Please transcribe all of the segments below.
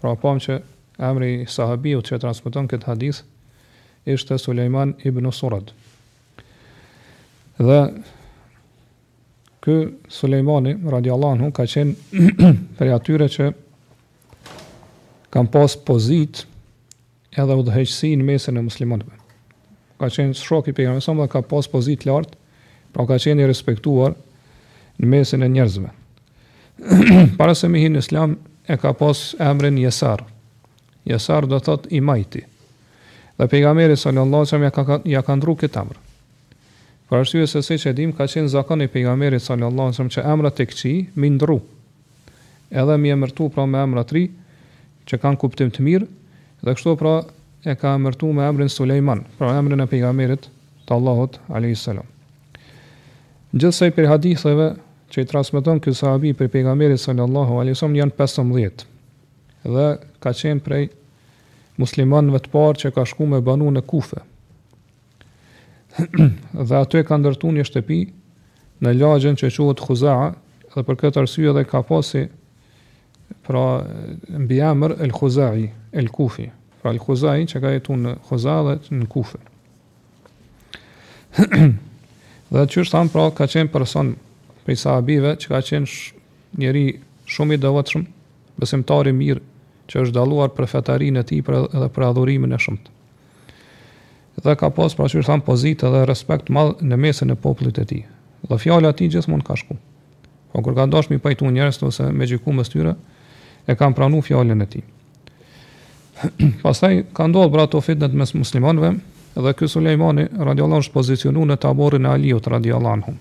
Pra pamë që emri i sahabiut që e transmeton këtë hadith ishte Sulejman ibn Surad. Dhe ky Sulejmani radiallahu anhu ka qenë prej atyre që kanë pas pozitë edhe udhëheqësi në mesin e muslimanëve. Ka qenë shok i pejgamberit s.a.s. ka pas pozitë të lartë, pra ka qenë i respektuar në mesin e njerëzve. Para se me hi në islam, e ka pas emrin Jesar. Jesar do thot i majti. Dhe pejgamberi sallallahu alajhi wasallam ka ja ka ndru këtë emër. Për arsye se siç e dim, ka qenë zakon i pejgamberit sallallahu alajhi wasallam që emrat e këqij m'i ndru edhe m'i emërtu pra me emra të ri që kanë kuptim të mirë dhe kështu pra e ka emërtu me emrin Sulejman, pra emrin e pejgamberit të Allahut alayhis salam. Gjithsej prej haditheve që i transmeton ky sahabi prej pejgamberit sallallahu alaihi wasallam janë 15. Dhe ka qenë prej muslimanëve të parë që ka shku me banu në Kufe. dhe aty e ka ndërtu një shtëpi në lagjen që quhet Khuzaa, dhe për këtë arsye edhe ka pas pra mbiemër El Khuzai, El Kufi. Pra El Khuzai që ka jetu në Khuzaa dhe në Kufë. dhe qysh thamë pra ka qenë person prej sahabive që ka qenë sh, njeri shumë i devotshëm, besimtar i mirë që është dalluar për fetarinë e tij pra edhe për adhurimin e shumtë. dhe ka pas pra qysh thamë pozitë dhe respekt të madh në mesin e popullit të tij. Dhe fjala e tij gjithmonë ka shku. Po kur ka dasht m'i pajtu njerëzit ose me gjyku mes tyre, e kanë pranu fjalën e tij. Pastaj ka ndodhur pra ato fitnet mes muslimanëve dhe ky Sulejmani radiallahu është pozicionu në taborin e Aliut radiallahu anhu.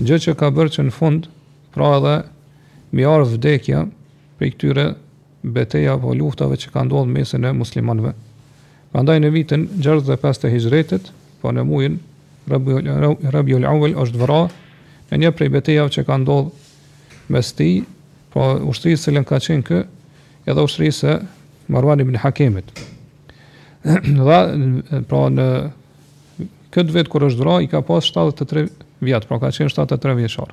Gjë që ka bërë që në fund, pra edhe m'i ardhë vdekja prej këtyre betejave apo luftave që kanë ndodhur në mesin e muslimanëve. Prandaj në vitin 65 të Hijretit, po në muajin Rabiul Awwal është vrarë në një prej betejave që kanë ndodhur mes tij, po ushtrisë që ka qenë ky, edhe ushtrisë e Marwan ibn Hakemit. Dhe, pra në këtë vit kur është vrarë, i ka pas 73 vjet, pra ka qenë 73 vjeçar.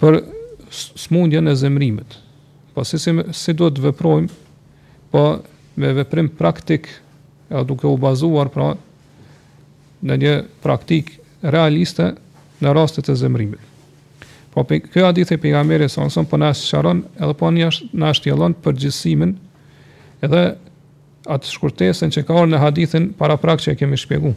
Për sëmundjen e zemërimit, po si si si duhet të veprojmë, po me veprim praktik, edhe duke u bazuar pra në një praktikë realiste në rastet e zemërimit. Po ky hadith i pejgamberit s.a.s. po na sqaron edhe po na na shtjellon përgjithësimin edhe atë shkurtesën që ka ardhur në hadithin paraprak që e kemi shpjeguar.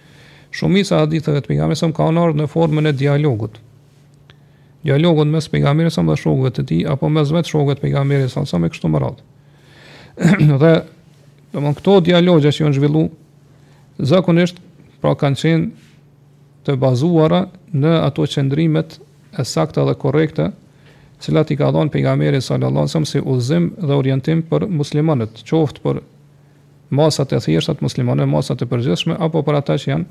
Shumica e haditheve të pejgamberit sa kanë ardhur në formën e dialogut. Dialogut mes pejgamberit sa dhe shokëve të tij apo mes vetë shokëve të pejgamberit sa sa me kështu me radh. dhe domthon këto dialogje që janë zhvillu zakonisht pra kanë qenë të bazuara në ato qendrimet e sakta dhe korrekte të cilat i ka dhënë pejgamberi sallallahu alajhi wasallam si udhëzim dhe orientim për muslimanët, qoftë për masat e thjeshta të muslimanëve, masat e përgjithshme apo për ata që janë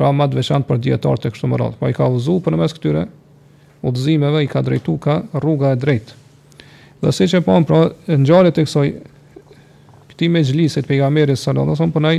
pra më të veçantë për dietarët e kështu me radhë. Po i ka udhëzuar përmes këtyre udhëzimeve, i ka drejtuar ka rruga e drejtë. Dhe siç e pam pra ngjarjet e kësaj këtij mexhlisit pejgamberit sallallahu alajhi wasallam punoi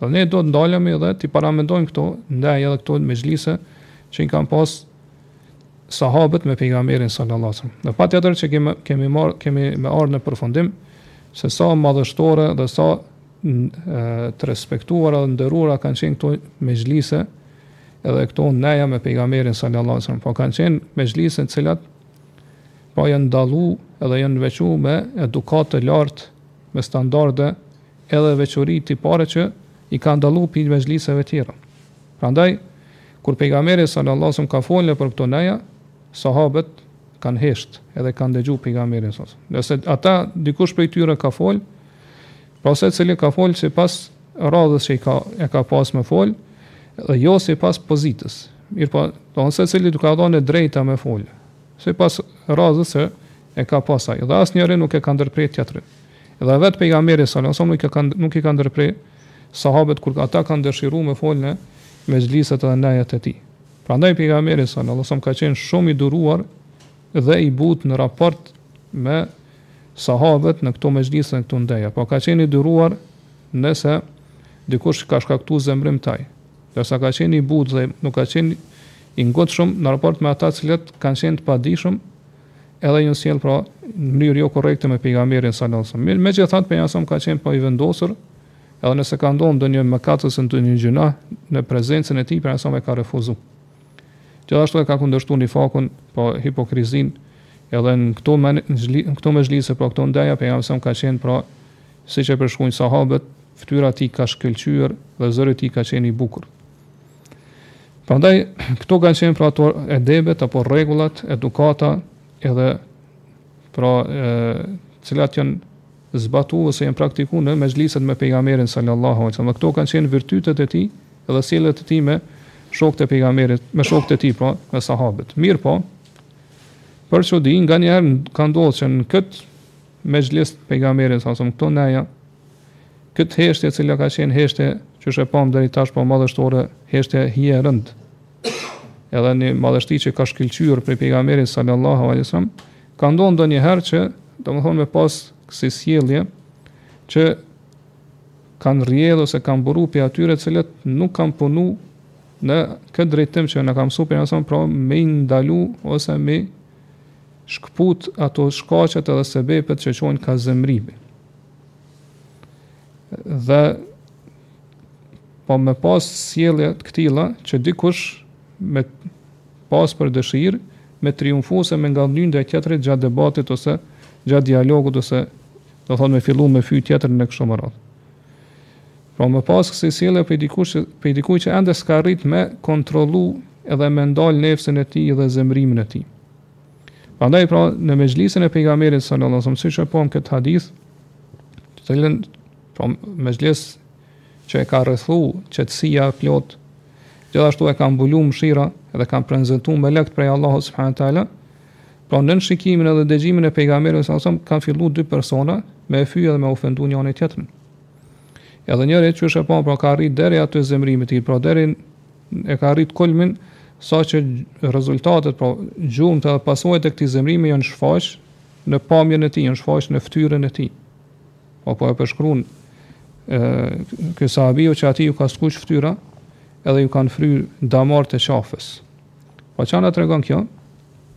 Dhe ne duhet të ndalemi dhe t'i paramendojmë këto ndeja edhe këto mexhlise që i kanë pas sahabët me pejgamberin sallallahu alajhi wasallam. Ne patjetër që kemi kemi marr kemi me ardh në përfundim se sa madhështore dhe sa të respektuara dhe nderuara kanë qenë këto mexhlise edhe këto neja me pejgamberin sallallahu alajhi wasallam. Po kanë qenë mexhlise të cilat po janë dallu edhe janë veçuar me edukatë të lartë me standarde edhe veçori tipare që i kanë dallu prej mexhliseve tjera. Prandaj, kur Pejgamberi sal Allah sëm ka folë nëpër këto neja, sahabët kanë heshtë edhe kanë dëgju Pejgamberin sal sëm. Nëse ata dikush prej tyre ka folë, pra secili ka folë sipas radhës që i ka, e ka pas me folë, dhe jo sipas pozitës. Mirëpo, po, do secilit iu ka dhonë e drejta me folë, sipas radhës që e ka pas ai, dhe asnjëri nuk e ka ndërpre tjetërin. Dhe vetë Pejgamberi sallallahu alejhi wasallam nuk ka nuk i ka ndërpre sahabët kur ata kanë dëshiruar me fol në mexhliset dhe ndejat e tij. Prandaj Pejgamberi sallallahu alejhi wasallam ka qenë shumë i duruar dhe i butë në raport me sahabët në këto mexhlise në këto ndeja. Po ka qenë i duruar nëse dikush ka shkaktuar zemrim te ai. Ndërsa ka qenë i butë dhe nuk ka qenë i ngutshëm në raport me ata të cilët kanë qenë të padijshëm Edhe janë sjell pra në mënyrë jo korrekte me pejgamberin sallallahu alajhi wasallam. Megjithatë pejgamberi ka qenë po i vendosur, edhe nëse ka ndodhur ndonjë mëkat ose ndonjë gjynah në prezencën e tij, pejgamberi e ka refuzuar. Gjithashtu e ka kundërshtuar nifakun, po hipokrizin, edhe në këto me në këto mexhlise, po këto ndeja pejgamberi ka qenë pra siç e përshkruajnë sahabët, fytyra e tij ka shkëlqyer dhe zëri i tij ka qenë i bukur. Prandaj këto kanë qenë pra ato edebet apo rregullat, edukata edhe pra të cilat janë zbatuar ose janë praktikuar në mexhliset me pejgamberin sallallahu alaihi wasallam. Këto kanë qenë virtytet e tij dhe sjelljet e tij me shokët e pejgamberit, me shokët e tij pra, me sahabët. Mirëpo, për çudi nganjëherë ka ndodhur që në këtë Mexhlis të Pejgamberit sallallahu alaihi wasallam këtu neja këtë heshtje e cila ka qenë heshtje qysh e pamë deri tash po madhështore heshtje hije rënd edhe një madhështi që ka shkëlqyer prej Pejgamberit sallallahu alaihi wasallam ka ndodh ndonjëherë që domethonë me pas kësi sjellje që kanë rrjedh ose kanë buru prej atyre cilët nuk kanë punu në këtë drejtim që me e kontrollu nefsin pra me ndalu ose me shkëput ato shkaqet edhe sebepet që qojnë kah zemrimi. Dhe po me pas sjellje të këtilla që dikush me pas për dëshirë me triumfu ose me ngadhënjy ndaj tjetrit gjatë debatit ose gjatë dialogut ose domethonë me fillu me fy tjetrin e kështu me radhë. Pra me pas kësi sjellje prej dikujt që, prej dikujt që ende s'ka rrit me kontrollu edhe me ndalë nefsin e tij dhe zemrimin e tij. Prandaj pra në mexhlisin e pejgamberit sallallahu alajhi wasallam siç e pam këtë hadith, të cilën pra mexhlis që e ka rrethu qetësia e plot, gjithashtu e ka mbulu mëshira dhe kanë prezantu melekt prej Allahut subhanahu wa taala. Pra nën shikimin edhe dëgjimin e pejgamberit sallallahu alajhi wasallam kanë filluar dy persona me e fy dhe me ofendu njani tjetrin. Edhe njëri qysh e pamë pra ka rrit deri aty zemrimi i tij pra deri e ka rrit kulmin sa që rezultatet, pra gjurmët edhe pasojat e këtij zemrimi janë shfaq në pamjen e tij, janë shfaq në fytyrën e tij. Po po e përshkruan ky sahabiu që atij ju ka skuq fytyra edhe ju kanë fry damart e qafës. Po çfarë na tregon kjo?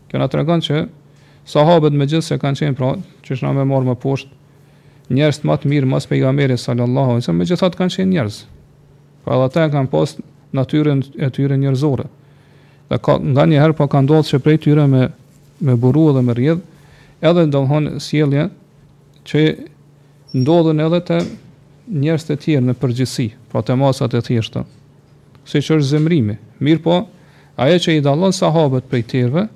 Kjo na tregon që sahabët megjithëse kanë qenë pra, qysh kena me marrë më poshtë, njerëzt ma të mirë, mas pejgamberit sallallahu alaihi wasallam megjithatë kanë qenë njerëz. Pra edhe ata e kanë pas natyrën e tyre njerëzore. Dhe ka nganjëherë po ka ndodhur që prej tyre me me buru dhe me rrjedh, edhe domthon sjellje që ndodhin edhe te njerëz të tjerë në përgjithësi, pra te masat e thjeshta. Siç është zemrimi. Mirëpo, ajo që i dallon sahabët prej tjerëve,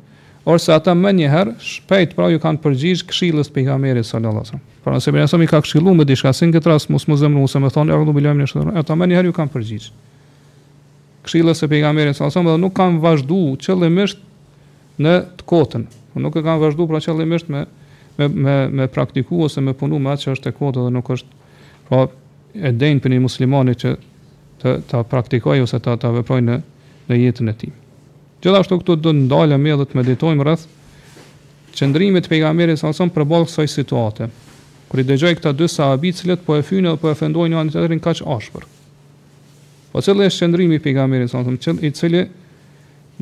është se ata menjëherë shpejt pra ju kanë përgjigj këshillës pejgamberit sallallahu alajhi wasallam. Por nëse Pejgamberi i ka këshillu me diçka, si në këtë rast mos me u zemru, ose me thonë, eudhu bilahi mine shejtan, ata menjëherë ju kanë përgjigj këshillës së pejgamberit sallallahu alajhi wasallam edhe nuk kanë vazhdu qëllimisht në të kotën. Po nuk e kanë vazhdu pra qëllimisht me, me, me, me praktiku ose me punu me atë që është e kotë dhe nuk është pra e denjë për një muslimani që të, të praktikoj ose të, të veproj në, në jetën e tij. Gjithashtu këtu do të ndalemi edhe të meditojmë rreth Qëndrimit të Pejgamberit sallallahu alejhi ve sellem përballë kësaj situate, kur i dëgjoi këta dy sahabi të cilët po e fyjnë dhe po e ofendojnë njani tjetrin kaq ashpër. Po cili është qëndrimi i Pejgamberit sallallahu alejhi ve sellem, i cili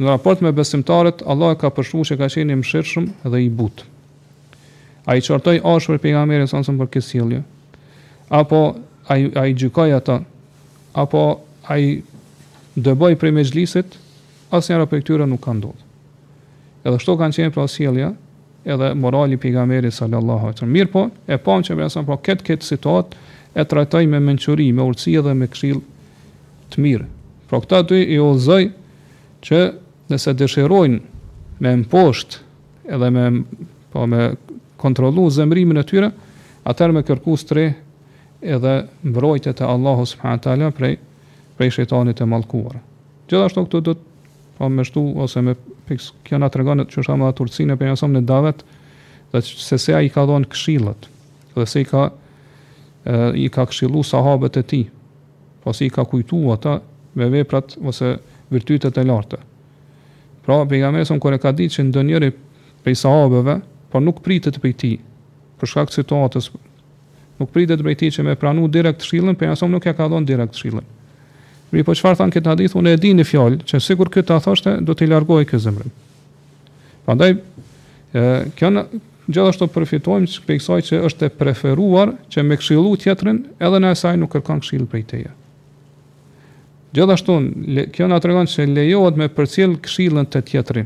në raport me besimtarët Allahu e ka përshkruar se ka qenë i mëshirshëm dhe i butë. Ai qortoi ashpër Pejgamberin sallallahu alejhi ve sellem për këtë sjellje, apo ai a i gjykoi ata, apo a i dëboi prej mexhlisit, asnjëra prej këtyre nuk ka ndodhur. Edhe kështu kanë qenë pra sjellja edhe morali i pejgamberit sallallahu alaihi wasallam. Mirëpo, e pam që më sa pra këtë këtë situatë e trajtoi me mençuri, me urtësi dhe me këshillë të mirë. Pra këta dy i udhëzoi që nëse dëshirojnë me mposht edhe me po me kontrollu zemrimin e tyre, atëherë me kërku strehë edhe mbrojtje te Allahu subhanahu teala prej prej shejtanit të mallkuar. Gjithashtu këtu do të Po me shtu ose me fiks, kjo na tregon që është ama urtësinë e pejgamberit në davet, dhe që, se se ai ka dhënë këshillat, dhe se i ka e, i ka këshillu sahabët e tij, pasi i ka kujtu ata me veprat ose virtytet e larta. Pra, pejgamberi sa kur e ka ditë që ndonjëri prej sahabeve, po nuk pritet prej tij, për shkak të situatës, Nuk pritet prej tij që me pranu direkt këshillën, pejgamberi sa nuk ia ka dhënë direkt këshillën. Mirëpo çfarë tha në këtë hadith, unë e di një fjalë që sikur ky ta thoshte do t'i largohej ky zemrim. Prandaj ë kjo në gjithashtu përfitojmë që prej kësaj që është e preferuar që me këshillu tjetrin edhe nëse ai nuk kërkon këshillë prej teje. Gjithashtu kjo na tregon se lejohet me përcjell këshillën te tjetri.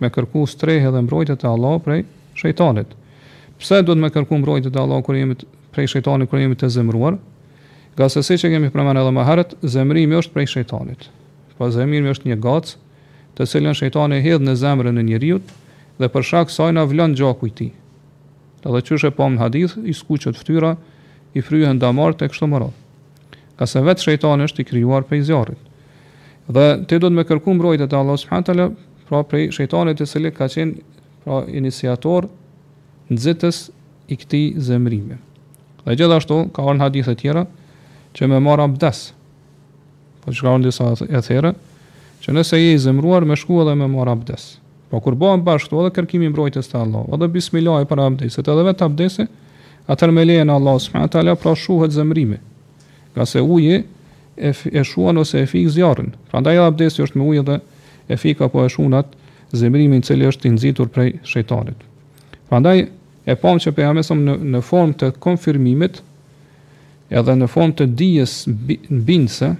Me kërku strehë dhe mbrojtje te Allahu prej shejtanit. Pse duhet me kërku mbrojtje te Allahu kur jemi prej shejtanit kur jemi të zemëruar? Ngase siç e kemi përmend edhe më herët, zemërimi është prej shejtanit. Po zemërimi është një gacë, të cilën shejtani e hedh në zemrën e njeriut dhe për shkak saj i vlon gjaku i tij. Edhe qysh e pamë në hadith, i skuqet fytyra, i fryhen damarët e kështu me radhë. Ngase vetë shejtani është i krijuar prej zjarrit. Dhe ti duhet me kërku mbrojtje te Allahu subhanahu teala, pra prej shejtanit i cili ka qenë pra iniciator nxitës i këtij zemrimi. Dhe gjithashtu ka ardhur hadithe të tjera që me marr abdes. Po shkruan disa të tjera, që nëse je i zemruar me shku edhe me marr abdes. Po kur bëhen bashkë edhe kërkimi i mbrojtjes te Allahu, edhe bismillah para abdesit, edhe vetë abdesi, atëherë me lejen e Allahut subhanahu teala pra shuhet zemrimi. Ngase uji e e shuan ose e fik zjarrin. Prandaj edhe abdesti është me ujë dhe e fik apo e shuan atë zemërimin i cili është i nxitur prej shejtanit. Prandaj e pamë që pejgamberi sallallahu alejhi ve selem në formë të konfirmimit edhe në formë të dijes bindëse,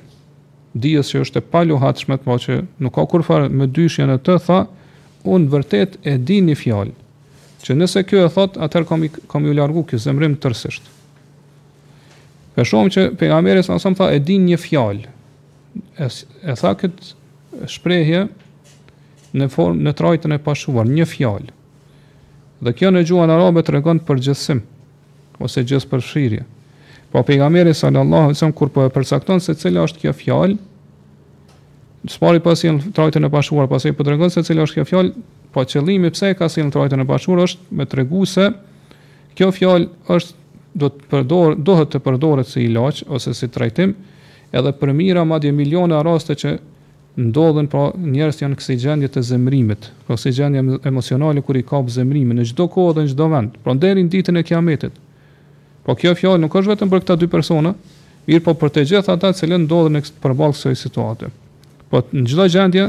dijes që është e paluhatshme, pra që nuk ka kurrfarë mëdyshje në të, tha, unë vërtet e di një fjalë, që nëse ky e thotë, atëherë ka me ju largu ky zemrim tërsisht. E shohim që pejgamberi alejhi selam tha e di një fjalë. E, e tha kët shprehje në formë, në trajtën e pashquar, një fjalë. Dhe kjo në gjuhën arabe tregon përgjithësim ose gjithëpërfshirje. Po pejgamberi sallallahu alajhi wasallam kur po e përcakton se cila është kjo fjalë, s'pari po sjell trajtën e pashquar, pastaj po tregon se cila është kjo fjalë, po qëllimi pse e ka sjell trajtën e pashquar është me tregu se Kjo fjalë është do të përdor duhet të përdoret si ilaç ose si trajtim edhe për mijëra madje miliona raste që ndodhin pra njerëzit janë në kësi gjendje të zemërimit pra kësi gjendje emocionale kur i kap zemërimi në çdo kohë dhe në çdo vend pra deri në ditën e kiametit pra kjo fjalë nuk është vetëm për këta dy persona mirëpo për të gjithë ata të cilët ndodhen përballë kësaj situate pra në çdo gjendje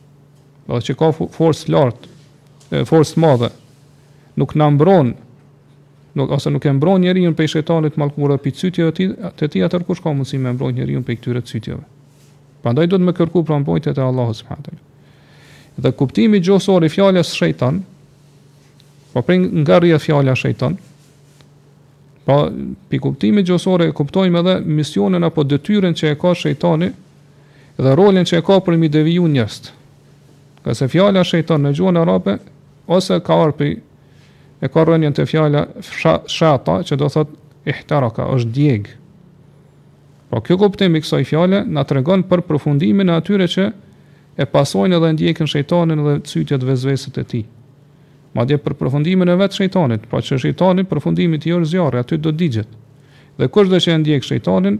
do që ka forcë të lartë, forcë të madhe, nuk na mbron, nuk, ose nuk e mbron njeriun pej shejtanit mallkuar dhe pej cytjeve të tij, të tij atëherë kush ka mundësi me mbrojt njeriun pej këtyre cytjeve. Prandaj duhet me kërku pra mbrojtje te Allahu subhanehu ve teala. Dhe kuptimi gjuhësor i fjalës shejtan, pra po prej nga rrjedh fjala shejtan, pra po pi kuptimit gjuhësor e kuptojmë edhe misionin apo detyrën që e ka shejtani, dhe rolin që e ka për mi deviju njerëzit. Ngase fjala shejtan në gjuhën arabe ose ka ardhur prej e ka rrënjën te fjala shata që do thot ihtaraka, është djeg. Po pra, ky kuptim i kësaj fjale na tregon për përfundimin e atyre që e pasojnë dhe ndjekin shejtanin dhe cytjet, vesveset e tij. Madje për përfundimin e vet shejtanit, pra që shejtani përfundimi i tij është zjarri, aty do digjet. Dhe kushdo që e ndjek shejtanin,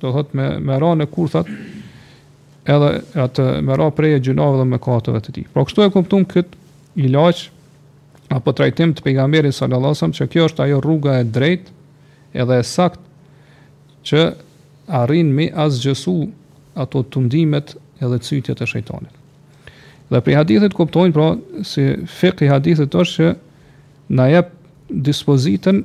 do thot me me ra në kurthat edhe atë me ra prej gjynaheve dhe mëkateve të tij. Pra kështu e kuptum këtë ilaç apo trajtim të pejgamberit sallallahu alajhi wasallam, që kjo është ajo rruga e drejtë edhe e sakt që arrin me asgjësu ato tundimet edhe cytjet e shejtanit. Dhe prej hadithit kuptojmë pra si fikh i hadithit është që na jep dispozitën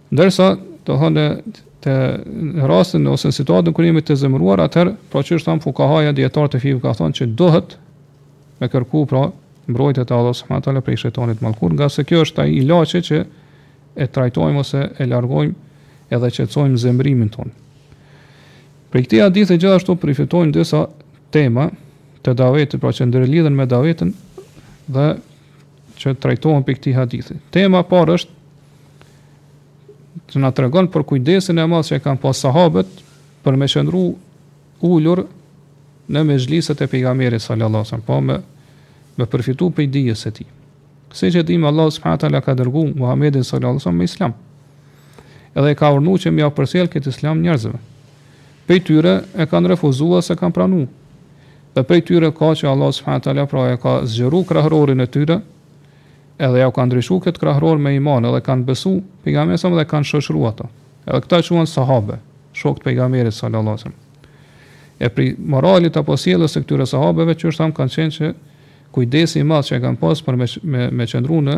Ndërsa, do thonë të, në rastin ose në situatën kur jemi të zemëruar, atëherë, pra qysh thamë fukahaja dijetarët e fikut kanë thonë që duhet me kërku pra mbrojtje te Allahu subhanahu teala prej shejtanit mallkum, ngase kjo është ai ilaçi që e trajtojmë ose e largojmë edhe qetësojmë zemërimin tonë. Prej këtij hadithi gjithashtu përfitojmë disa tema të davetit, pra që ndërlidhen me davetin dhe që trajtohen prej këtij hadithi. Tema e parë është që na tregon për kujdesin e madh që e kanë pas sahabët për me qëndru ulur në mexhliset e pejgamberit sallallahu alajhi wasallam, për me, me përfitu prej dijes së tij. Se siç e dimë Allah subhanahu taala e ka dërgu Muhammedin sallallahu alajhi wasallam me islam. Edhe e ka urdhnu që me ia përcjell këtë islam njerëzve. Prej tyre e kanë refuzuar, s'e kanë pranuar. Dhe prej tyre ka që Allahu subhanahu wa taala pra e ka zgjeruar krahërorin e tyre, edhe jau ka ndriçuar këtë krahëror me iman, edhe kanë besu pejgamberin sa dhe e kanë shoqëruar atë. Edhe këta quhen sahabe, shokët e pejgamberit sallallahu alaihi wasallam. E prej moralit apo sjelljes së këtyre sahabeve qysh thamë kanë qenë që kujdesi i madh që e kanë pas për me me, me qëndru në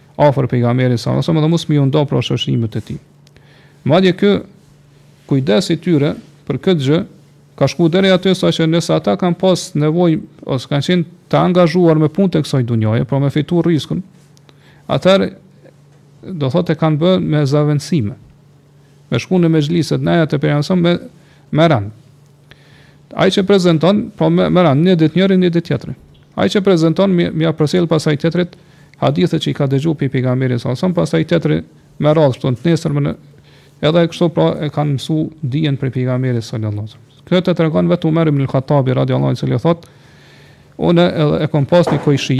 afër Pejgamberit sallallahu alejhi wasallam dhe mos me ju nda prej shoqërimit të tij. Madje ky kujdes i tyre për këtë gjë ka shku deri aty sa që nëse ata kanë pas nevojë ose kanë qenë të angazhuar me punë të kësaj dunjaje, pra me fitu riskun, atëherë do thotë e kanë bërë me zëvendësime. Me shku në mexhliset në ato periudhë me, me rend. Ai që prezanton, pra me, me rend, një ditë njëri, një ditë tjetri. Ai që prezanton me ia përcjell pasaj tjetrit hadithet që i ka dëgjuar prej pejgamberit sa sa pasaj tjetri me radhë ditën e nesërme edhe kështu pra e kanë mësu dijen prej pejgamberit sallallahu alajhi wasallam. Këtë e tregon vetë Umar ibn al-Khattabi radhiyallahu anhu se ai thotë unë edhe e kam pas një kojshi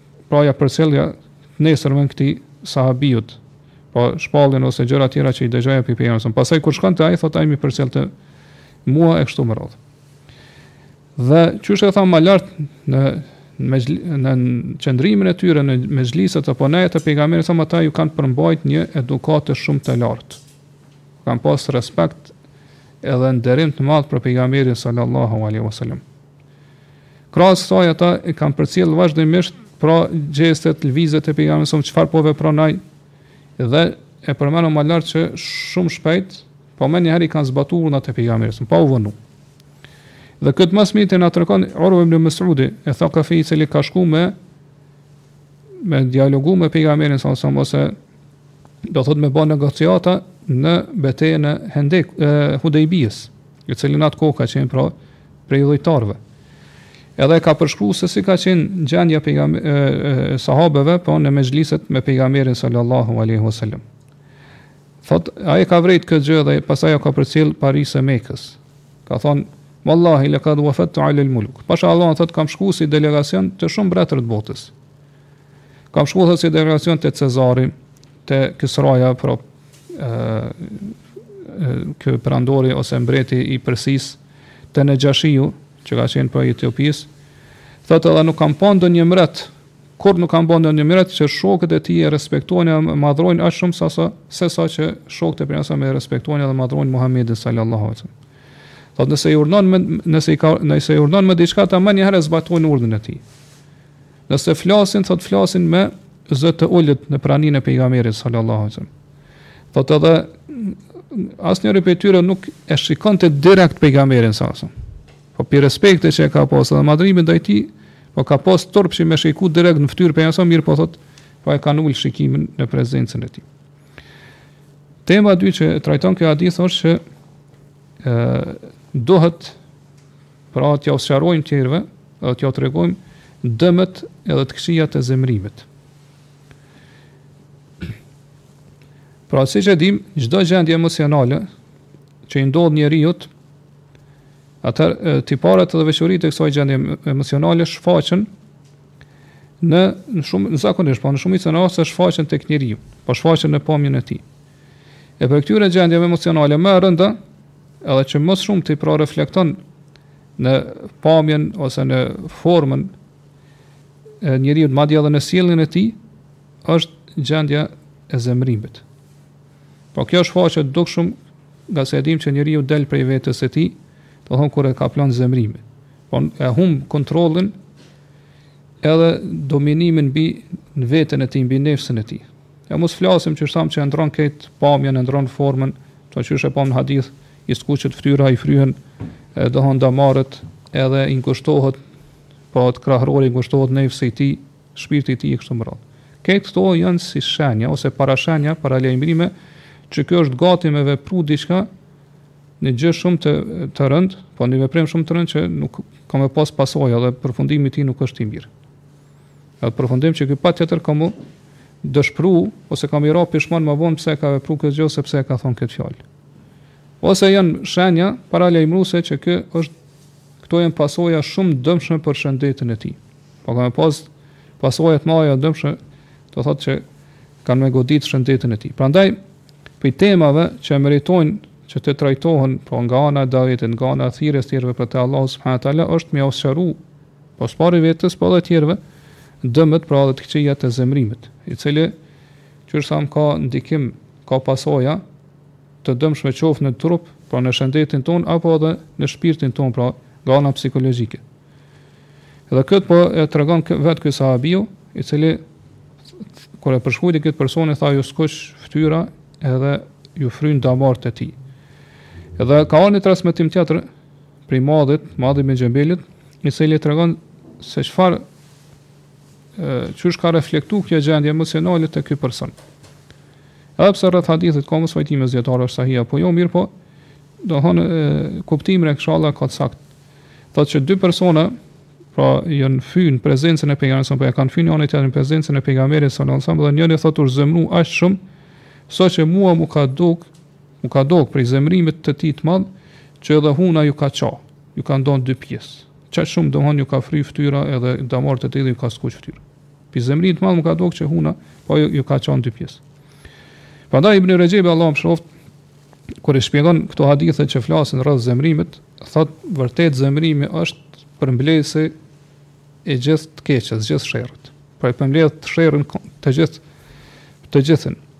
Pra ja përcjellja të nesërmen këtij sahabiut, pra shpalljen ose gjëra të tjera që i dëgjoja prej pejgamberit sa. Pastaj kur shkonte ai thotë ai më përcillte mua e kështu me radhë. Dhe qysh e thamë lart në, në qëndrimin e tyre në mexhliset apo ndejat e pejgamberit sa ata ju kanë përmbajt një edukate shumë të lartë. Kan pas respekt edhe nderim të madh për pejgamberin sallallahu alaihi wasallam. Krahas kësaj ata e kanë përcjellë vazhdimisht pra gjestet, lëvizjet e pejgamberit sa çfarë po vepron ai dhe e përmendëm më lart që shumë shpejt, pra menjëherë i kanë zbatuar urdhrat e pejgamberit, pa u vonu. Dhe këtë ma së miri na tregon Urwa ibn Mas'udi, eth-Thekafi i cili ka shku me me dialogu me pejgamberin sa sa ose do thot me bën negociata në betejën e Hendek ë Hudejbijës, i cili në atë kohë ka qenë pra prej idhujtarëve. Edhe ka përshkruar se si ka qenë gjendja e sahabeve po në mexhliset me pejgamberin sallallahu alaihi wasallam. Thot, ai e ka vrejt këtë gjë dhe pasaj ja ka përcil parisë së Mekës. Ka thonë, Wallahi, lekad uefedtu alel muluk. Pasha Allahun, thot, kam shku si delegacion te shumë mbretër të botës. Kam shkuar thotë si delegacion te Cezari, te Kisraja, pra ky perandori ose mbreti i Persisë, te Nexhashiu, që ka qenë prej Etiopisë. Thotë edhe nuk kam pa ndonjë mret, kurrë nuk kam pa ndonjë mret që shokët e tij e respektojnë e madhrojnë aq shumë sa sa se sa që shokët e pejgamberit e respektojnë dhe madhrojnë Muhamedin sallallahu alaihi wasallam. Thotë nëse i urdhon nëse i ka nëse i urdhon me diçka ata menjëherë zbatojnë urdhrin e tij. Nëse flasin, thot flasin me zë të ulët në praninë e pejgamberit sallallahu alaihi wasallam. Thot edhe asnjëri prej tyre nuk e shikonte direkt pejgamberin sallallahu alaihi wasallam. Po pi respektit që e ka pas edhe madhrimin ndaj tij, po ka pas turp që me shiku direkt në fytyrë pejgamberin sa mirë po thot, po e kan ul shikimin në prezencën e tij. Tema e dytë që trajton ky hadith është që ë duhet Pra t'jau sqarojmë tjerëve edhe t'jau tregojmë dëmet edhe të këqijat e zemrimit. Pra siç e dim, çdo gjendje emocionale që i ndodh njeriut, atër tiparet edhe veçoritë e kësaj gjendje emocionale shfaqen në, në shumë, në zakonisht, pa po, në shumicën e rasteve shfaqen tek njeriu, pa po shfaqen në pamjen e tij. E prej këtyre gjendjeve emocionale më e rënda, edhe që më së shumti pra reflekton në pamjen ose në formën e njeriut madje edhe në sjelljen e tij, është gjendja e zemrimit. Po kjo shfaqet dukshëm ngase e dim që njeriu del prej vetes së tij, do thonë kur e kaplon zemrimi. Po e hum kontrollin edhe dominimin mbi në veten e tij, mbi nefsën e tij. E mos flasim qysh thamë që e ndrron krejt pamjen, e ndrron formën, pra qysh e pamë në hadith, i skuqet fytyra, i fryhen edhe dalin damarët, edhe i ngushtohet po atë krahërori i ngushtohet nefsi i tij, shpirti i tij e kështu me radhë. Këto këto janë si shenja ose parashenja, paralajmërime që ky është gati me vepru diçka një gjë shumë të të rënd, po një veprim shumë të rënd që nuk ka me pas pasoja edhe përfundimi i tij nuk është i mirë. Edhe përfundim që ky patjetër ka m'u dëshpëru ose ka me i ra pishman më vonë pse e ka vepru këtë gjë ose pse e ka thonë këtë fjalë. Ose janë shenja paralajmëruese që ky është këto janë pasoja shumë të dëmshme për shëndetin e tij. Po ka me pas pasoja të mëdha dëmshme, do thotë që kanë me godit shëndetin e tij. Prandaj, prej temave që meritojnë që të trajtohen po nga ana e davetit, nga ana e thirrjes tjerëve për te Allahu subhanahu teala është me ua sqaru Po së pari vetes po dhe tjerëve dëmet pra dhe të këqijat e zemërimit, i cili qysh thamë ka ndikim, ka pasoja të dëmshme qoftë në trup, pra në shëndetin tonë apo edhe në shpirtin tonë, pra nga ana psikologjike. Dhe këtë po e tregon vetë ky sahabiu, i cili kur e përshkruajti këtë person e tha ju skuq fytyra edhe ju fryn damarët e tij. Dhe ka një transmetim tjetër prej Muadhit, Muadh ibn Xhebelit, i cili tregon se çfarë, qysh ka reflektu kjo gjendje emocionale te ky person. Edhe pse rreth hadithit ka mospajtime dijetarët a është sahih apo jo, mirëpo, domethënë kuptimin e inshallah e ka të sakt. Thot që dy persona, pra janë fy në prezencën e Pejgamberit, po e kanë fy njëni-tjetrin në prezencën e Pejgamberit, alejhi selam, dhe njëri thot është zemru aq shumë, saqë mua m'u ka duk, M'u ka dok prej zemërimit të tij të madh, që edhe huna iu ka ça, iu ka nda në dy pjesë. Qaq shumë, domthonë, iu ka fry fytyra edhe damarët e tij dhe iu ka skuq fytyra. Prej zemërimit të madh m'u ka dok që huna, po iu, iu ka ça në dy pjesë. Prandaj Ibn Rexhebi Allahu e mëshiroft kur e shpjegon këto hadithe që flasin rreth zemrimit, thot vërtet zemrimi është përmbledhëse e gjithë të keqes, gjithë sherrit. Pra e përmbledh sherrin të gjithë të gjithën.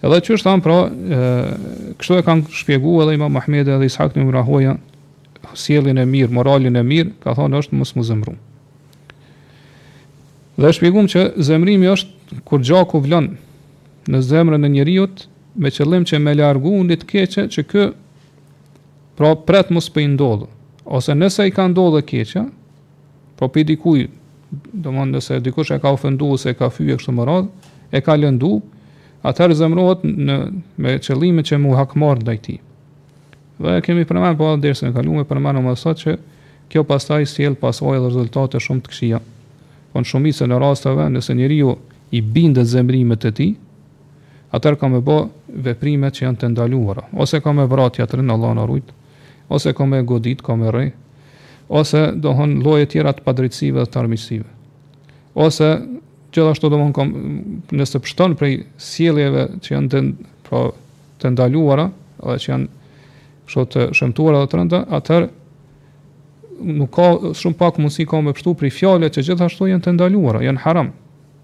Edhe qysh thamë pra, kështu e kanë shpjegu edhe imam Ahmedi edhe Is'hak ibn Rahuja, sjelljen e mirë, moralin e mirë, kanë thonë është mos m'u zemru. Dhe shpjeguam që zemrimi është kur gjaku vlon në zemrën e njeriut, me qëllim që me largu një të keqe që ky pra pret mos po i ndodhë, ose nëse i ka ndodhë e keqja, Po prej dikuj, domthon nëse dikush e ka ofenduar ose e ka fyer kështu me radhë, e ka lëndu, atëherë zemërohet me qëllim që m'u hakmar ndaj tij. Dhe kemi përmend po edhe dersin e kaluar, përmendëm edhe sot që kjo pastaj sjell pasoja dhe rezultate shumë të këqija. Po në shumicën e rasteve, nëse njeriu i bindet zemërimit të tij, atëherë ka me bë veprime që janë të ndaluara, ose ka me vra tjetrin, Allah na rujt, ose ka me godit, ka me rre, ose domethënë lloje tjera të padrejtësive dhe të armiqësive. Ose, gjithashtu domethënë, nëse pështon prej sjelljeve që janë të, pra, të ndaluara, dhe që janë kështu të shëmtuara dhe të rënda, atëherë nuk ka shumë pak mundësi ka me pështu prej fjalëve që gjithashtu janë të ndaluara, janë haram.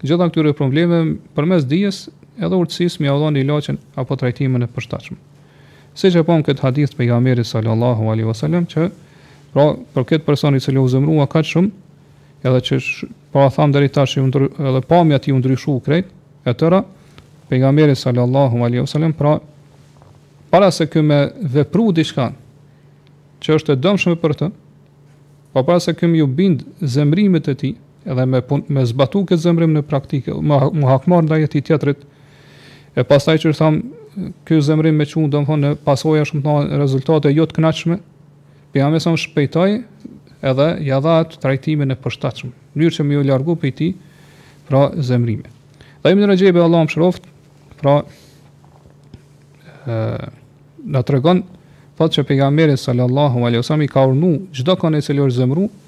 Të gjitha këtyre problemeve përmes dijes edhe urtësisë me ia dhonë ilaçin apo trajtimin e përshtatshëm. Siç e pamë këtë hadith të Pejgamberit sallallahu alejhi ve sellem që pra për këtë person i cili u zemrua kaq shumë edhe që pa po tham deri tash edhe pamja e tij u ndryshu krejt e tëra pejgamberi sallallahu alaihi wasallam pra para se ky me vepru diçka që është e dëmshme për të pa po para se ky me iu bind zemrimit të tij Edhe me punu, me zbatu këtë zemrim në praktikë, me u hakmarrë ndaj atij tjetrit, e pastaj qysh thamë, ky zemrim me çu, domethonë, në pasoja shumë të në rezultate, jo të kënaqshme, pejgamberi shpejtoi, edhe ia dha atë trajtimin e përshtatshëm, mënyrë që me iu largu prej tij, pra zemrimi. Dhe Ibn Rexhebi, Allahu e mëshiroftë, pra, e, na tregon, thotë që pejgamberi sallallahu alaihi wasallam i ka urdhnu çdokënd i cili është zemru,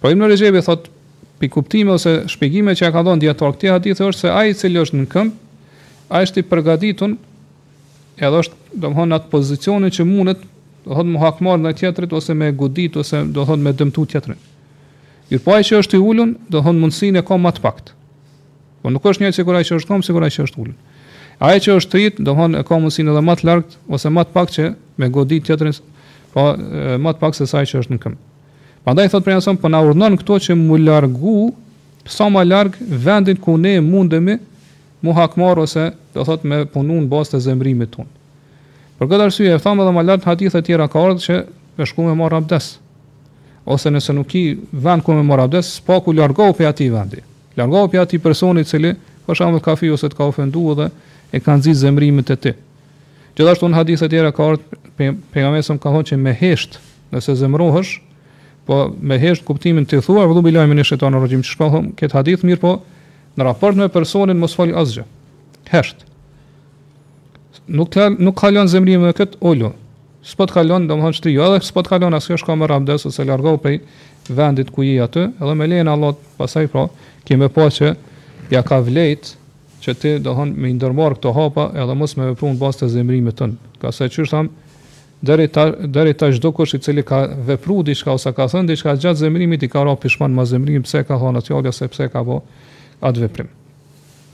Po Ibn Rexhebi thotë, prej kuptimeve ose shpjegimeve që ia kanë dhënë dijetarë këtij hadithi është se ai i cili është në këmbë, ai është i përgatitun edhe është domthonë n'atë pozicionin që mundet, do thotë mu hakmar ndaj tjetrit ose me godit ose do thotë me dëmtu tjetrin. Mirëpo ai që është i ulun, domethonë mundësinë e ka ma të paktë. Po nuk është njëjtë sikur ai që është n'këmbë, sikur ai që është ulët. Ai që është shtrirë, domethonë e ka mundësinë edhe më të largët ose më të pak që me godit tjetrin, po më të pak se sa ai që është në këmbë. Prandaj thot pejgamberi po na urdhnon këtu që mu largu sa më larg vendit ku ne mundemi mu hakmar ose do thot me punu në bazë të zemrimit tonë. Për këtë arsye e thamë edhe më lart hadithe të tjera ka ardhur që me shku me marr abdes. Ose nëse nuk ki vend ku me marr abdes, s'paku largohu prej atij vendi. Largohu prej atij personi i cili, për shembull, të ka fy ose të ka ofenduar dhe e ka nxit zemërimin te ti. Gjithashtu në hadithe të tjera ka ardhur se pejgamberi sa ka thënë që me hesht, nëse zemërohesh, po me hesht kuptimin ti thu eudhu billahi min shejtanir raxhim, qysh po thom këtë hadith, mirëpo në raport me personin mos fol asgjë. Hesht. Nuk të nuk kalon zemrimi me këtë, ulu. S'po të kalon, domthon shtriju, edhe s'po të kalon as kjo shko merr abdes ose largohu prej vendit ku je aty, edhe me lejen e Allahut, pastaj pra, ke me pa që ia ka vlejt që ti domthon me i ndërmarr këto hapa edhe mos me vepruar në bazë të zemrimit tënd. Ngase qysh thamë, deri ta deri tash çdokush i cili ka vepruar diçka ose ka thënë diçka gjatë zemrimit i ka ra pishman mas zemrimit pse ka thënë atë fjalë ose pse ka bë atë veprim.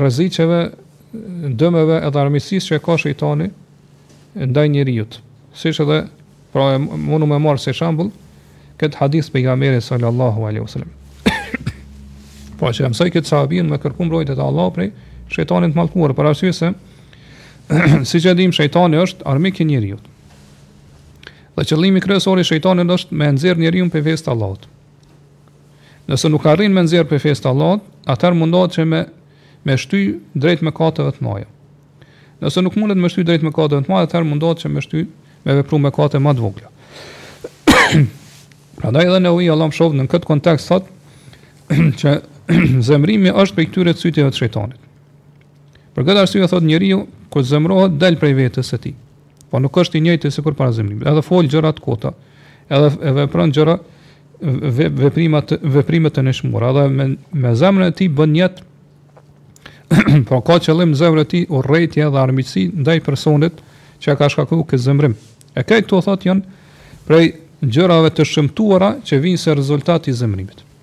rreziqeve, dëmeve edhe armiqësisë që e ka shejtani ndaj njeriut. Siç edhe pra e mundum me marr si shembull këtë hadith, pejgamberi sallallahu alaihi wasallam. Po që e mësoi këtë sahabin me kërku mbrojtjen e Allahut prej shejtanit të mallkuar për arsye se siç e dim shejtani është armik i njeriut. Dhe qëllimi kryesor i shejtanit është me nxjerr njerin prej fesë të Allahut. Nëse nuk arrin me nxjerrë prej fesë të Allahut, atëherë mundohet që me me shty drejt mëkateve të mëdha. Nëse nuk mundet me shty drejt mëkateve të mëdha, atëherë mundohet që me shty me vepru mëkate më të vogla. Prandaj edhe Neveviu Allahu e mëshiroftë në këtë kontekst thotë që zemrimi është prej këtyre cytjeve të shejtanit. Për këtë arsye thotë njeriu kur zemrohet dal prej vetes së tij. Po nuk është i njëjti sikur para zemrimit. Edhe fol gjëra të kota, edhe vepron gjëra veprima veprime të nënçmuara, edhe me me zemrën e tij bën jet. po ka qëllim n'zemrën e tij urrejtje dhe armiqësi ndaj personit që ka shkaktu këtë zemrim. E këto thotë janë prej gjërave të shëmtuara që vijnë si rezultat i zemrimit.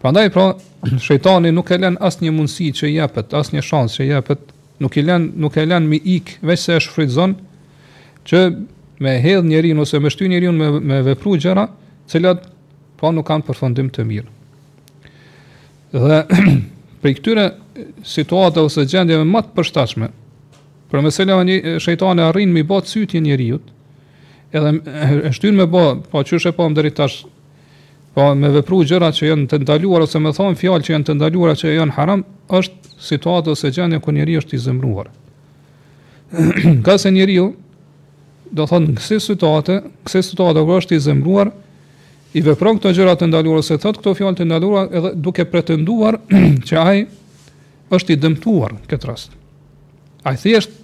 Prandaj pra, shejtani nuk e lën asnjë mundësi që i jepet, asnjë shans që i jepet, nuk i lën, nuk e lën mi ik, veçse e shfrytëzon që me hedh njerin ose me shty njerin me me vepru gjëra, të cilat pra nuk kanë përfundim të mirë. Dhe prej këtyre situatave ose gjendjeve ma të përshtatshme, prej meseleve që shejtani arrin mi bë cytje njeriut, edhe e shtyn me bë, po qysh e pamë deri tash Po me vepru gjëra që janë të ndaluara ose me thon fjalë që janë të ndaluara që janë haram, është situata ose gjendja kur njeriu është i zemëruar. Ngase njeriu do thon në kësi situate, kësi situate kur është i zemëruar, i vepron këto gjëra të ndaluara ose thot këto fjalë të ndaluara edhe duke pretenduar që ai është i dëmtuar këtë rast. Ai thjesht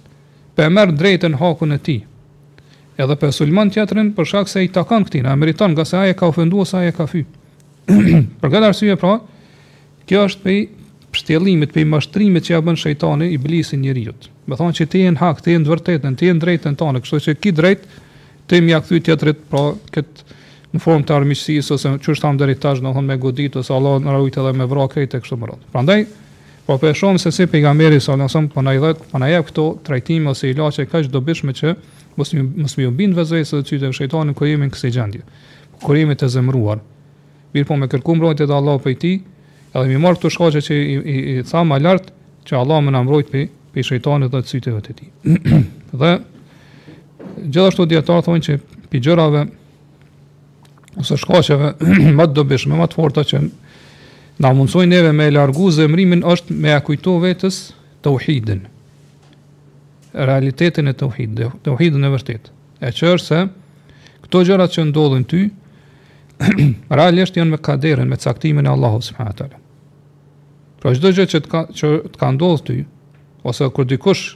po e merr drejtën hakun e tij. Edhe po e sulmon tjetrin për shkak se i takon këtij, e meriton ngase ai e ka ofendu ose ai e ka fy. për këtë arsye pra, kjo është prej pështjellimit, prej mashtrimit që ja bën shejtani iblisi njeriut. Me thonë që ti je në hak, ti je në vërtetën, ti je në drejtën tënde, kështu që ki drejt ti me ja kthy tjetrit, pra kët në formë të armiqësisë ose qysh e thamë deri tash, do thonë me godit ose Allah na ruajt edhe me vrarë krejt e kështu me radhë. Prandaj Po po e shohim se si pejgamberi salallahu alejhi ve selem po na i dha po na jep këto trajtime ose ilaçe kaq të dobishme që mos ju mos me ju bind vesveseve dhe cytjeve shejtanit kur jemi në kësi gjendje kur jemi të zemëruar mirëpo me kërku mbrojtje te Allahu prej tij edhe mi marr këto shkaqe që i, i, i thamë ma lart që Allahu me na mbrojt prej prej shejtanit dhe cytjeve të tij dhe gjithashtu dijetarët thonë që pi gjërave ose shkaqeve më të dobishme, më të forta që na mundësojnë neve me largu zemrimin është me e kujtu vetës teuhidin. Realitetin e teuhidit, teuhidin e vërtet. E që është se, këto gjërat që ndodhin ty, realisht janë me kaderin, me caktimin e Allahut subhanahu teala. Pra çdo gjë që të ka, që të ka ndodhë ty, ose kur dikush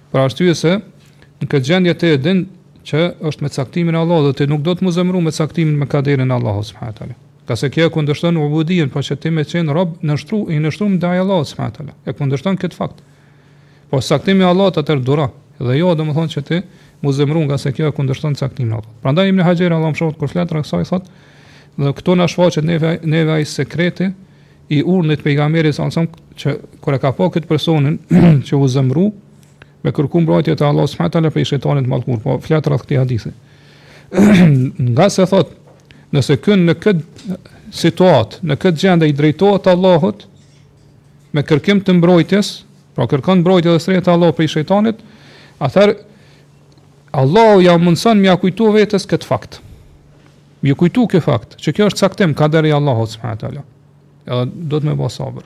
Për arsye se në këtë gjendje ti e din që është me caktimin e Allahut dhe ti nuk don me u zemëru me caktimin me kaderin e Allahut subhanahu teala. Ngase kjo e kundërshton ubudijen, pra që ti me qenë rob nënshtru, i nënshtrum ndaj Allahut subhanahu teala. E kundërshton këtë fakt. Po caktimi i Allahut atë dura dhe jo do të thonë që ti mos zemëru nga se kjo e kundërshton caktimin e Allahut. Prandaj Ibn Hajar Allahu e mëshiroftë kur flet rreth kësaj thotë dhe këtu na shfaqet neve neve ai sekreti i urnit pejgamberit salallahu alejhi selam që kur e ka pa këtë personin që u zemru me kërku mbrojtje te Allahu subhanahu taala prej shejtanit t'mallkuar po flet rreth këtij hadithi ngase thot nëse ky në këtë situatë në këtë gjendje i drejtohet Allahut me kërkim të mbrojtjes pra kërkon mbrojtje dhe strehë te Allahu prej shejtanit atëherë Allahu ja mundson m'ia kujtu vetes këtë fakt Ju kujtu ky fakt, që kjo është caktim kader i Allahut subhanahu teala. Edhe duhet me bë sabër.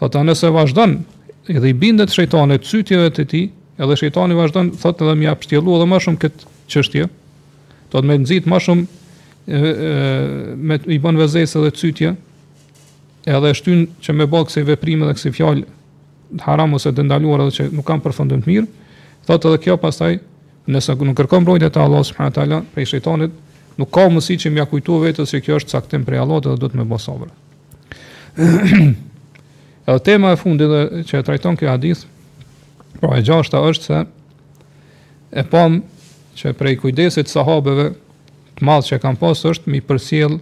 Thotë a nëse vazhdon, edhe i bindet shejtanit cytjeve të tij, edhe shejtani vazhdon thotë edhe m'ia pështjellu edhe më shumë këtë çështje. Do të më nxit më shumë me i bën vesvese edhe cytje. Edhe e shtyn që me bë kësi veprime dhe kësi fjalë haram ose të ndaluar edhe që nuk kanë përfundim të mirë. Thotë edhe kjo pastaj Nëse nuk kërkon mbrojtje te Allahu subhanahu wa taala prej shejtanit, nuk ka mundësi që m'ia kujtu vetes se kjo është caktim prej Allahut dhe duhet me bë sabër. Edhe tema e fundit dhe që e trajton ky hadith, pra e gjashta është se e pam që prej kujdesit t'sahabëve të madh që kanë pas është me i përcjell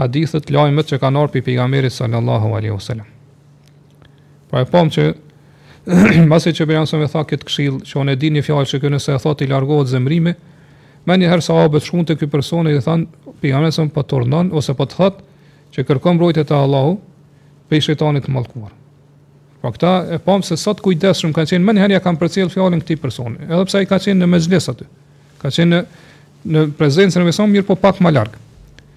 hadithet lajmet që kanë ardhur prej pejgamberit sallallahu alaihi wasallam. Pra e pamë që mbasi që pejgamberi salallahu alejhi selam e tha këtë këshill, që unë e di një fjalë që ky nëse e thotë i largohet zemrimi, menjëherë sahabët shkuan te ky person e i than, pejgamberi salallahu alejhi selam po t'urdhnon ose po të thotë që kërko mbrojtje te Allahu prej shejtanit të mallkuar. Po këta e pamë se sa t'kujdesshëm kanë qenë menjëherë ja kanë përcjell fjalën këtij personi, edhe pse ai ka qenë në mexhlis aty. Ka qenë në në prezencën e mëson mirë po pak më larg.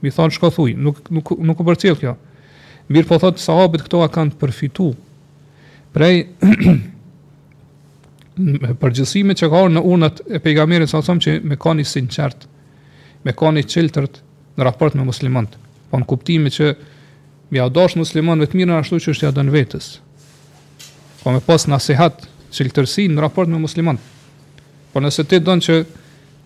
Me i thanë shko thuj, nuk nuk nuk u përcjell kjo. Mirpo thot sahabët këtë e kanë përfitu prej përgjithësimit që ka ardhë në urnat e pejgamberit salallahu alejhi selam që me kanë i sinqertë, me kanë i çiltër në raport me muslimant. Po në kuptimin që me ia dashtë muslimanëve t'mirën ashtu qysh ia don vetes. Po me pas nasihat, çiltërsi në raport me muslimant. Po nëse ti don që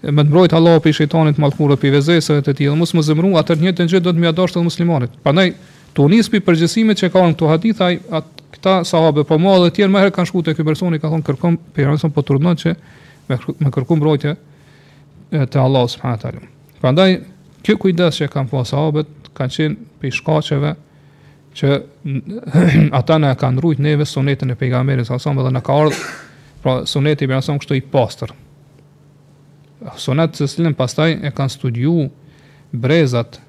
E me të mbrojtë Allahu prej shejtanit të mallkuar dhe prej vesveseve të tij dhe mos më zemëru, atëherë të njëjtën gjë do t'ia dojshe edhe muslimanit. Prandaj, tu nis prej përgjithësimit që ka ardhur në këto hadithe, ai, at, këta sahabe, po ma edhe të tjerë më herët kanë shku te ky person i kanë thonë kërkon pejgamberi s.a.s. po t'urdhnon që me, me kërku mbrojtje te Allahu subhanahu teala. Prandaj, ky kujdes që kanë pas sahabët kanë qenë prej shkaqeve që ata na kanë rujt neve sunetin e pejgamberit s.a.s. dhe na ka ardhur pra suneti i pejgamberit kështu i pastër. Sunet të cilin pastaj e kanë studiu brezat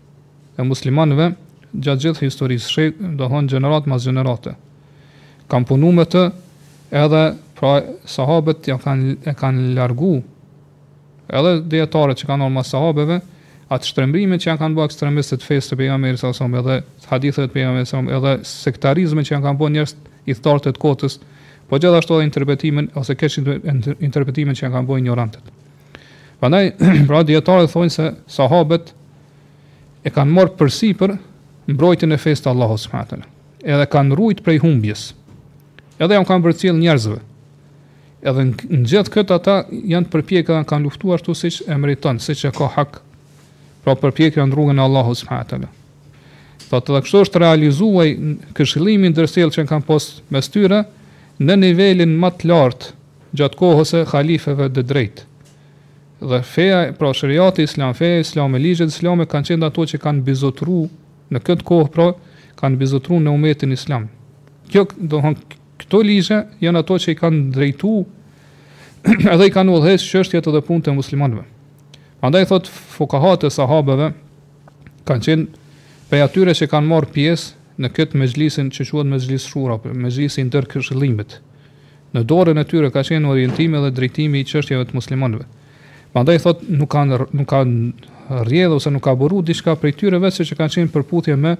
e muslimanëve gjatë gjithë historisë, do me thonë gjeneratë mas gjenerate. Kanë punu me të edhe pra sahabët ja kanë, e kanë largu edhe dijetarët që kanë ardh mas sahabeve, atë shtrembrimin që ia kanë bërë ekstremistët fesë të pejgamberit s.a.s. edhe haditheve të pejgamberit s.a.s. edhe sektarizmin që ia kanë bërë njerëz ithtarë të kotës po gjithashtu edhe interpretimin ose keqinterpretimin që kanë bërë injorantët. Prandaj, pra dijetarët thonë se sahabët e kanë marrë përsipër mbrojtjen e fesë të Allahut subhanahu teala. Edhe e kanë rujt prej humbjes. Edhe ia kanë përcjell njerëzve. Edhe në gjithë këtë ata janë përpjekur dhe kanë luftuar ashtu siç e meriton, siç e ka hak. Pra përpjekja në rrugën e Allahut subhanahu teala. Thotë dhe kështu është realizu ai këshillimi i ndërsjellë që kanë pas mes tyre në nivelin më të lartë gjatë kohës së halifeve të drejtë. Dhe feja, pra sheriati islam, feja islame, ligjet islame kanë qenë ato që kanë mbizotëru në këtë kohë, pra kanë mbizotëru në umetin islam. Kjo, do me thonë, këto ligje janë ato që i kanë drejtu edhe i kanë udhëheq çështjet edhe punët e muslimanëve. Andaj thot fukahat e sahabeve, kanë qenë prej atyre që kanë marrë pjesë në këtë mexhlisin që quhet Mexhlis Shura, po, Mexhlisi i Ndërkëshillimit. Në dorën e tyre ka qenë orientimi dhe drejtimi i çështjeve të muslimanëve. Prandaj thot nuk kanë nuk kanë rrjedhë ose nuk ka buru diçka prej tyre veç që ka qenë n'përputhje me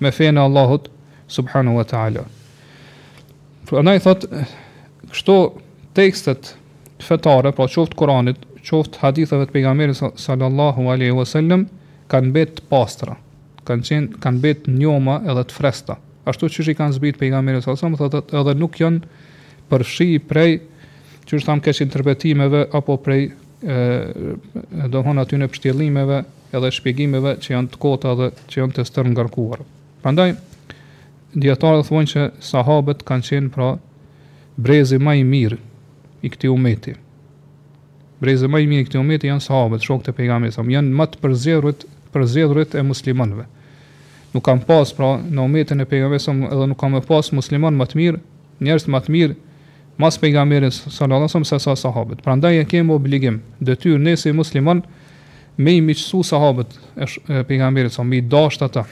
me fenë e Allahut subhanahu wa taala. Prandaj thot këto tekstet fetare, pra qoftë Kur'anit, qoftë haditheve të pejgamberit sallallahu alaihi wasallam kanë mbet të pastra, kanë qenë kanë mbet t'njoma edhe të freskëta. Ashtu siç i kanë zbrit pejgamberit sallallahu alaihi wasallam, thotë edhe nuk janë përfshi prej siç thamë keqinterpretimeve apo prej do me thonë atyne pështjellimeve edhe shpjegimeve që janë të kota dhe që janë të stërngarkuara. Prandaj Dijetarët thonë që sahabët kanë qenë pra brezi më i mirë i këtij ummeti. Brezi më i mirë i këtij ummeti janë sahabët, shokët e Pejgamberit sa janë më të përzgjedhurit, përzgjedhurit e muslimanëve. Nuk ka pas pra në ummetin e Pejgamberit sa edhe nuk ka me pas musliman më të mirë, njerëz më të mirë mas Pejgamberit sallallahu alajhi wasallam se sa sahabët. Prandaj e kemi obligim, detyrë ne si musliman me i miqësu sahabët e, e Pejgamberit sa me i dashtë ata.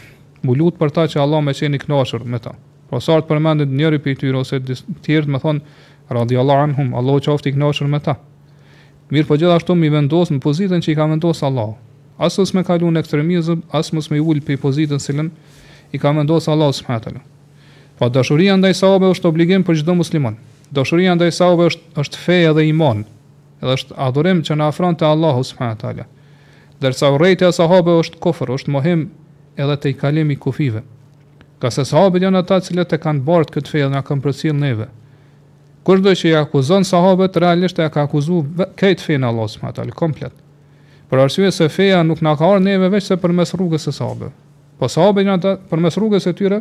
M'u lut për ta që Allah me qenë i kënaqur me ta. Pra sa herë të përmendet njëri prej tyre ose të tjerët me thënë Radijallahu anhum, Allahu qoftë i kënaqur me ta. Mirëpo gjithashtu m'i vendos në pozitën që i ka vendosë Allahu. As mos me kalu në ekstremizëm, as mos me ul prej pozitën të cilën i ka vendosë Allahu subhanahu wa taala. Pra dashuria ndaj sahabëve është obligim për çdo musliman. Dashuria ndaj sahabëve është është fe edhe iman. Dhe është adhurim që na afron te Allahu subhanahu wa taala. Ndërsa urrejtja e sahabëve është kufër, është mohim edhe tejkalim i kufijve. Ngase sahabët janë ata të cilët e kanë bartë këtë fe dhe na kanë përcjellë neve. Kushdo që i akuzon sahabët realisht e ka akuzuar këtë fenë e Allahut subhanahu wa taala komplet. Për arsye se feja nuk na ka ardhur neve veçse përmes rrugës së sahabëve. Po sahabët janë ata përmes rrugës së tyre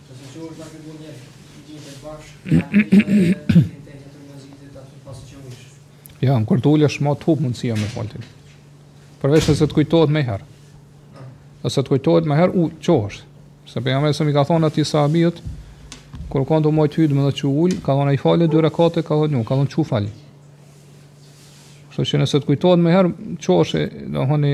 Ja, nëse kur t'ulesh është ma të hup mundësia me falë të Përveç nëse të kujtohet menjëherë. Nëse të kujtohet menjëherë, çohesh. Se Pejgamberi sa i ka thonë atij sahabiut, kur ka hy në hytbe edhe është ulë, ka thonë a i fale dy rekate, ka thonë jo, ka thonë çohu fali. Kështu që nëse të kujtohet menjëherë, çohesh e, dhe honi,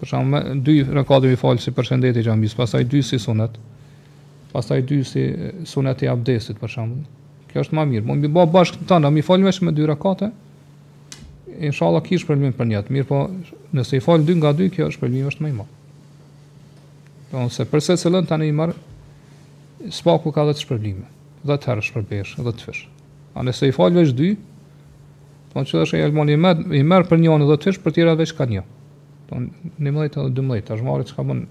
Për shembull, me dy rekate m'i fal si përshëndetje i xhamisë, pastaj dy si sunet, pastaj dy si sunet i abdestit për shembull. Kjo është më mirë. Mun m'i bo bashkë të tana, m'i fal vetëm me dy rekate. Inshallah ki shpërblim për nijet, mirëpo nëse i fal dy nga dy, shpërblimi është më i madh. Do të thotë për secilën tani i merr së paku ka 10 shpërblime. 10 herë shpërblehesh, 10-fish. A nëse i fal veç dy, Po çdo shë Albani i merr i merr për një anë dhjetëfish për tjera veç ka një. Po 11 apo 12 tash marrë çka bën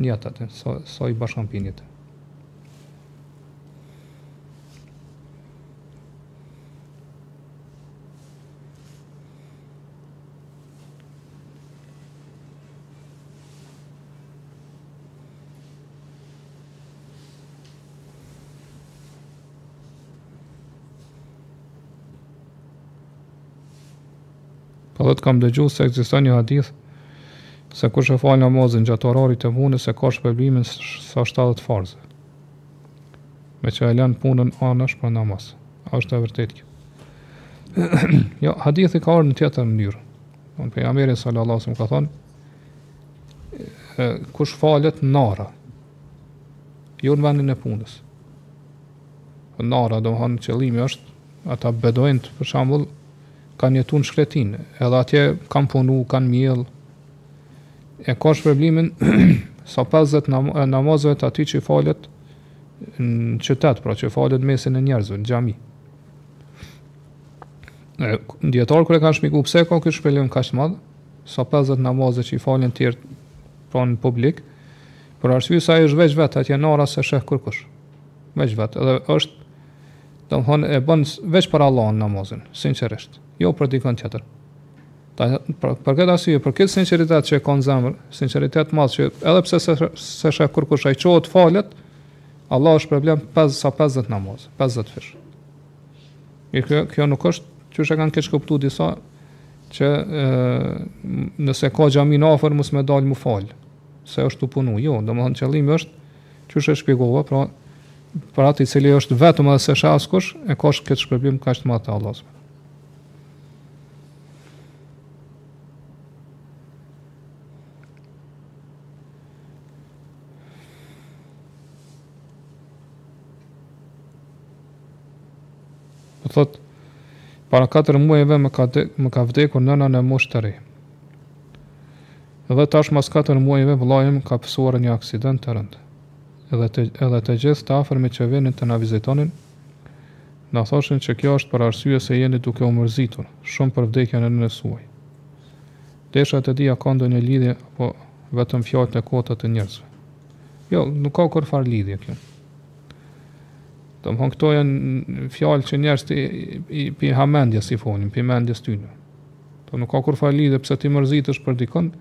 një ata të sa sa i bashkon nijet. Po hoxhë kam dëgju se ekziston një hadith se kush e fal namazin gjatë orarit të punës e ka shpërblimin sa 70 farze. Meqë e lë punën anësh për namaz. A është e vërtetë kjo? jo, hadithi ka ardhë në tjetër mënyrë. Pejgamberi sallallahu alajhi wasallam ka thonë, kush falet në ara, Jo në vendin e punës. Në ara, domethonë, qëllimi është, ata beduint, për shembull, kanë jetu në shkretin, edhe atje kanë punu, kanë mjell, e ka shpërblimin sa 50 nam namazeve të atij që i falet në qytet, pra që i falet n'mesin e njerëzve, në xhami. Dijetarët kur e kanë shpjegu, pse ka këtë shpërblim kaq t'madh, sa 50 namazeve që i falen tjerët, pra në publik, për arsye se ai është veç vetë, atje n'ara s'e sheh kërkush. Veç vetë, edhe është, domethonë, e bon veç për Allahun namazin, sinqerisht, jo për dikon tjetër. Ta, për, për këtë arsye, për këtë sinqeritet që e ka në zemër, sinqeritet t'madh që edhe pse s'e, s'e sheh kërkush, ai çohet falet, Allahu e shpërblen pesë, sa 50 namaz, 50 fish. Mirë, kjo, kjo nuk është, qysh e kanë keqkuptu disa, Që nëse ka xhamin afër mos me dal me fal, se është tu punu. Jo, domethënë qëllimi është qysh e shpjegova, pra për atë i cili është vetëm edhe s'e sheh askush, e ka këtë shpërblim kaq të madh te Allahu. Më thotë, Para katër muajve më ka, më ka vdekur nëna në moshë të re. Dhe tash mas katër muajve vëllai im ka pësuar një aksident të rëndë. Dhe të, edhe të gjithë të afërmit që vinin të na vizitonin, na thoshin që kjo është për arsye se jeni duke u mërzitur shumë për vdekjen e nënës suaj. Desha të di a ka ndonjë lidhje apo vetëm fjalë të kota të njerëzve. Jo, nuk ka kurrfarë lidhje kjo. Domethonë këto janë fjalë që njerëzt i prej hamendjes i folin, prej mendjes së tyne. Po nuk ka kurrfarë lidhje pse ti mërzitesh për dikon,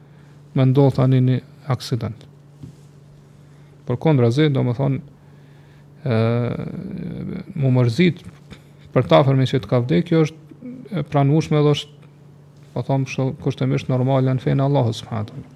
me ndodhë tani një aksident. Përkundrazi, domethonë, m'u mërzit për t'afërmin që të ka vdek, kjo është e pranushme dhe është, po thonë, kështu kushtimisht normale në fenë e Allahut subhanehu ve teala.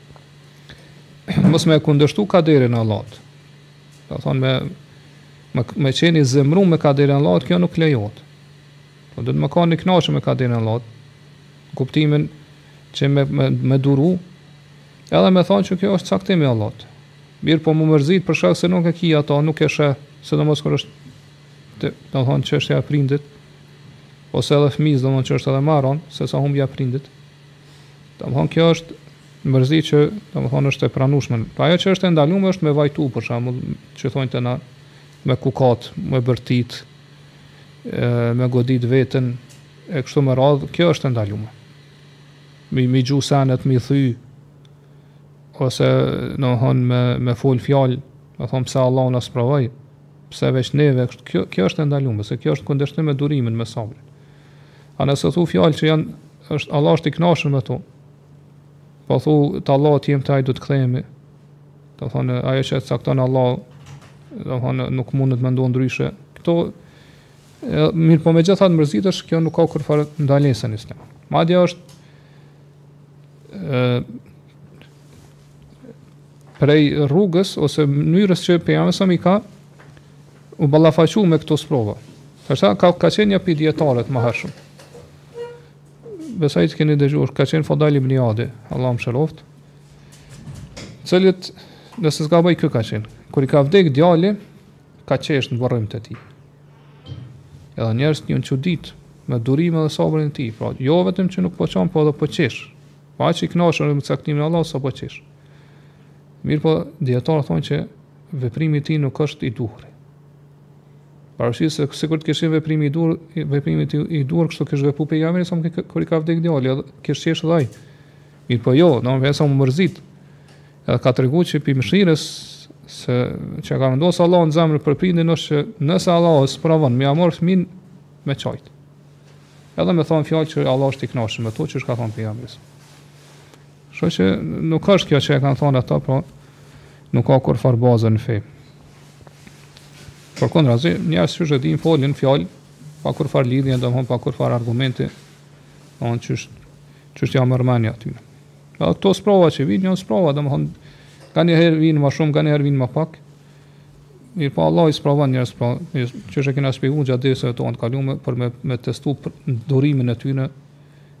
mos me kundërshtu kaderin e Allahut. Domethonë me me me qenë i zemru me kaderin e Allahut, kjo nuk lejohet. Po duhet me kanë i kënaqur me kaderin e Allahut. N'kuptimin që me me, me duru, edhe me thonë që kjo është caktimi i Allahut. Mirëpo m'u mërzit për shkak se nuk e ki ato, nuk e sheh, sidomos kur është, të, domethonë çështja e prindit, ose edhe fëmijës domethonë që është edhe ma e rond sesa humbja e prindit, Domethonë kjo është mërzi që domethonë është e pranueshme. Po ajo që është e ndalume është me vajtu për shembull, që thonë te na me kukat, me bërtit, me godit veten e kështu me radhë, kjo është e ndalume. Me i me i gju senet me i thy ose domethonë me me fol fjalë, domethonë pse Allahu na sprovoi, pse veç neve, kjo kjo është e ndalume, se kjo është kundërshtim me durimin me sabrin. A nëse thu fjalë që janë është Allahu është i knaqun me to. Po thu të Allahut jemi te ai do të kthehemi. Domethonë ajo që e cakton Allahu, domethonë nuk mundet me ndodh ndryshe. Këto e, mirëpo megjithatë mërzitesh, kjo nuk ka kurrfarë ndalese në islam. Madje është e, prej rrugës ose mënyrës që pejgamberi a.s. i ka u ballafaqu me këto sprova. Për shembull ka ka qenë një prej dijetarëve ma t'hershëm. Besoj e keni dëgjuar, ka qenë Fudajl ibn Ijadi, Allahu e mëshiroftë. Cilit nëse s'gaboj ky ka qenë. Kur i ka vdek djali, ka qesh në varrim të tij. Edhe njerëzit janë çudit me durimin dhe sabrin e tij, pra jo vetëm që nuk po qan, po edhe po qesh. Pra aq i kënaqur me caktimin e Allahut sa po qesh. Mirëpo, dijetarët thonë që Veprimi i tij nuk është i duhuri. Për arsye se sikur të ish veprimi i duhur, veprimi i duhur kështu kish vepru pejgamberi a.s. kur i ka vdek djali, edhe kish qesh edhe ai. Mirëpo jo, pejgamberi a.s. u mërzit. Edhe ka tregu që prej mëshirës që ka vendos Allahu në zemrë për prindin është që nëse Allahu e sprovon, me ia marrë fëmin me qajt. Edhe me thonë fjalë që Allahu është i knaqun me to qysh ka thonë pejgamberi a.s.. Kështu që nuk është kjo që e kanë thonë ata, pra nuk ka kurrfarë baze në fe. Përkundrazi, njerëz që s'dinë folin fjalë, pa kurrfarë lidhje, domethonë pa kurrfarë argumenti, domethonë qysh, qysh ja merr menja aty. Dhe ato sprova që vinë, janë sprova, domethonë, kanjëherë vijnë ma shumë, kanjëherë vijnë ma pak, mirëpo po, Allahu i sprovon njerëzit, pra, qysh e kena shpjegu gjatë derseve tona t'kalume, për me, me testu pra durimin e tyne,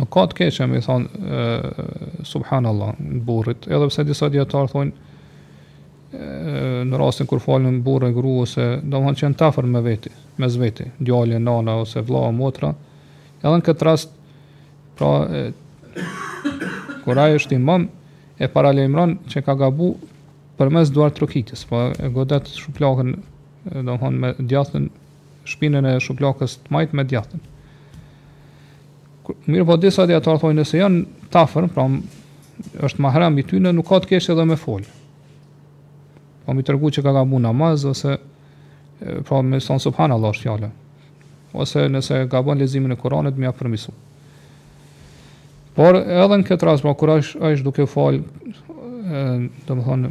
Nuk ka të keqe me i thonë subhanallah burrit, edhe pse disa dijetarë thonë në rastin kur falen burrë e gru ose domethonë që janë t'afërt me veti, mes veti, djali, nana ose vëlla, motra, edhe në këtë rast pra e, kur ai është imam e paralajmëron që ka gabu përmes duartrokitjes, po e godet shuplakën domethonë me djathtën shpinën e shuplakës të majtë me të djathtën. Mirë po disa dijetarë thojnë nëse janë tafër, pra është mahrem i tyne, nuk ka të keqe edhe me fol. Po me i tregu që ka gabu namaz, ose pra me thonë subhanallah është fjalë. Ose nëse gabon leximin e Kuranit, me ia përmirsu. Por edhe në këtë rast, pra kur është duke fal, domethonë,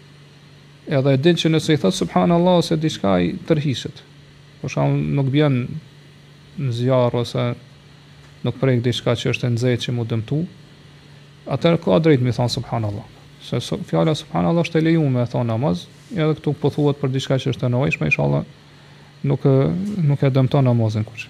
Edhe e din që nëse i thotë subhanallah ose diçka i tërhiqet. Për shembull, nuk bjen në zjarr ose nuk prek diçka që është e nxehtë që me u dëmtu, atëherë ka drejt me thon subhanallahu. Se fjala subhanallahu është e lejuar me thon namaz, edhe këtu po thuhet për diçka që është e nevojshme, inshallah nuk nuk e dëmton namazin kush.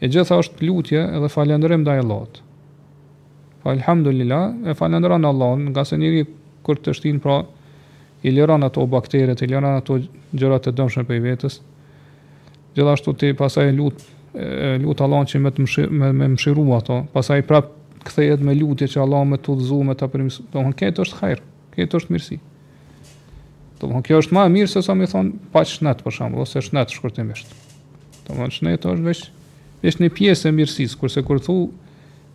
E gjitha është lutje dhe falënderim ndaj Allahut. Fa po, elhamdulillah, e falënderon Allahun, ngase njeri kur teshtin pra i liron ato bakteret, i liron ato gjërat e dëmshme prej vetes. Gjithashtu ti pasaj lut lut Allahun që me të mshir, me mshiru atë. Pastaj prap kthehet me lutje që Allahu me të udhëzojë, me ta përmirësojë. Domthon kjo është hajr. Kjo është mirësi. Domethonë kjo është më e mirë se sa me thon pra shnet për shembull ose shnet shkurtimisht. Domethonë shnet është veç veç një pjesë e mirësisë, kurse kur thu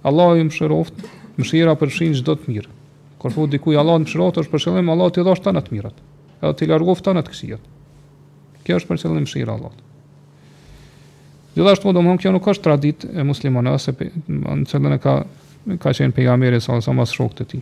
Allahu të mëshiroft, mëshira përfshin çdo të mirë. Kur thu dikujt Allahu të mëshiroft, është për qëllim Allahu t'i dhasht tana të mirat. Edhe t'i largoft tana të këqijat. Kjo është për qëllim mëshira e Allahut. Gjithashtu domethonë kjo nuk është traditë e muslimanëve se në cilën e ka ka qenë pejgamberi alejhi selam as shokët e tij.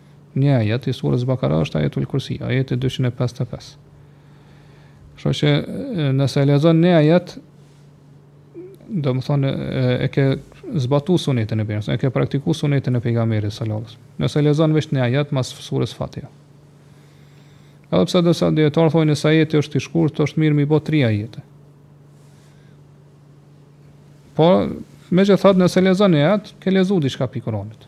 Një ajet i surës Bakara është ajetul Kursi, ajeti 255. Kështu që nëse e lexon një ajet, domethonë e ke zbatu sunetin e pejgamberit, e ke praktiku sunetin e pejgamberit sallallahu alajhi wasallam. Nëse lexon vetëm një ajet mas surës Fatiha. Edhe pse disa dijetarë thonë nëse ajeti është i shkurtë, është mirë me i bë tri ajete. Po, me që thotë nëse lexon një ajet, ke lexu diçka prej Kur'anit.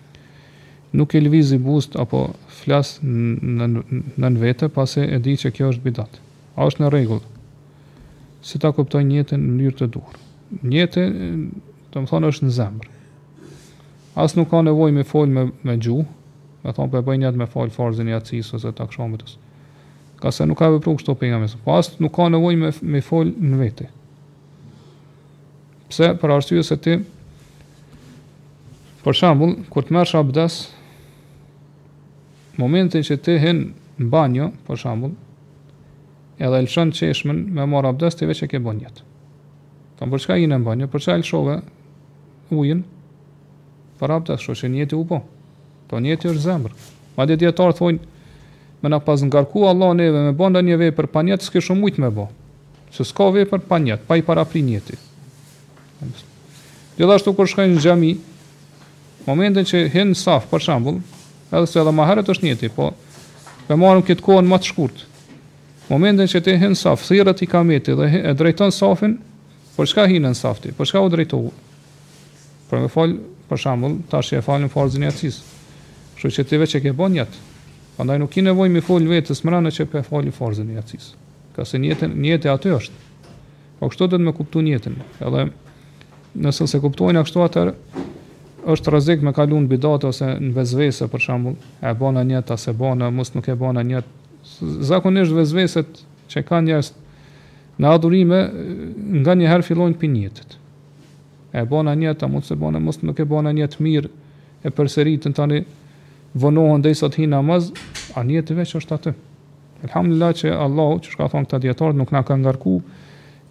Nuk i lëvizi buzët apo flas në vete pasi e di që kjo është bidat. A është në rregull si ta kuptoj nijetin në mënyrë të duhur? Nijeti, domethënë është në zemër. As nuk ka nevojë me fol me me gjuhë, me thonë po e bëj nijet me fal farzin e jacisë ose të akshamit. Ngase nuk ka vepru kështu pejgamberi. Po as nuk ka nevojë me me fol në vete. Pse? Për arsye se ti për shembull, kur të marrsh abdes, momentin që ti hin në banjo, për shembull, edhe lëshon çeshmen me marr abdes ti veç e ke bë nijet. Po për çka je hi në banjo? Për çka lëshove ujin? Për abdes, kështu që nijeti u bë. Po nijeti është n'zemër. Madje dijetarët thonë me na pas ngarku Allah neve me bë ndonjë vepër pa nijet s'kishim mujt me bë. Se s'ka vepër pa nijet, pa i parapri nijeti. Gjithashtu kur shkojnë në xhami, momentin që hyn në saf, për shembull, edhe se edhe më herët është nijeti, po e marrim këtë kohën më të shkurt. Momentin që ti hyn në saf, thirret ikameti dhe e drejton safin, për çka hyn në saf ti? Për çka u drejtove? Për me fal, për shembull, tash e falim farzin e jacis. Kështu që ti veç e ke bë nijet. Prandaj nuk ke nevojë me i fol vetes mbrena që pe fal farzin e jacis. Ngase nijetin, nijeti aty është. Po kështu duhet me kuptu nijetin. Edhe nëse s'e kuptojnë kështu atëherë, është rrezik me kalu n'bidate ose në vesvese, për shambull, e bona nijet, a s' e bona, mos nuk e bona nijet. Zakonisht vesveset që kanë njerëzit në adhurime, nga njëherë fillojnë prej nijetit. E bona nijet, a mos e bona, mos nuk e bona nijet mirë, e përsëritin tani, vonohen deri sa t'hin n'namaz, a nijeti veç është aty. Elhamdulillah që Allahu, që çka thonë këta dijetarët, nuk na ka ngarku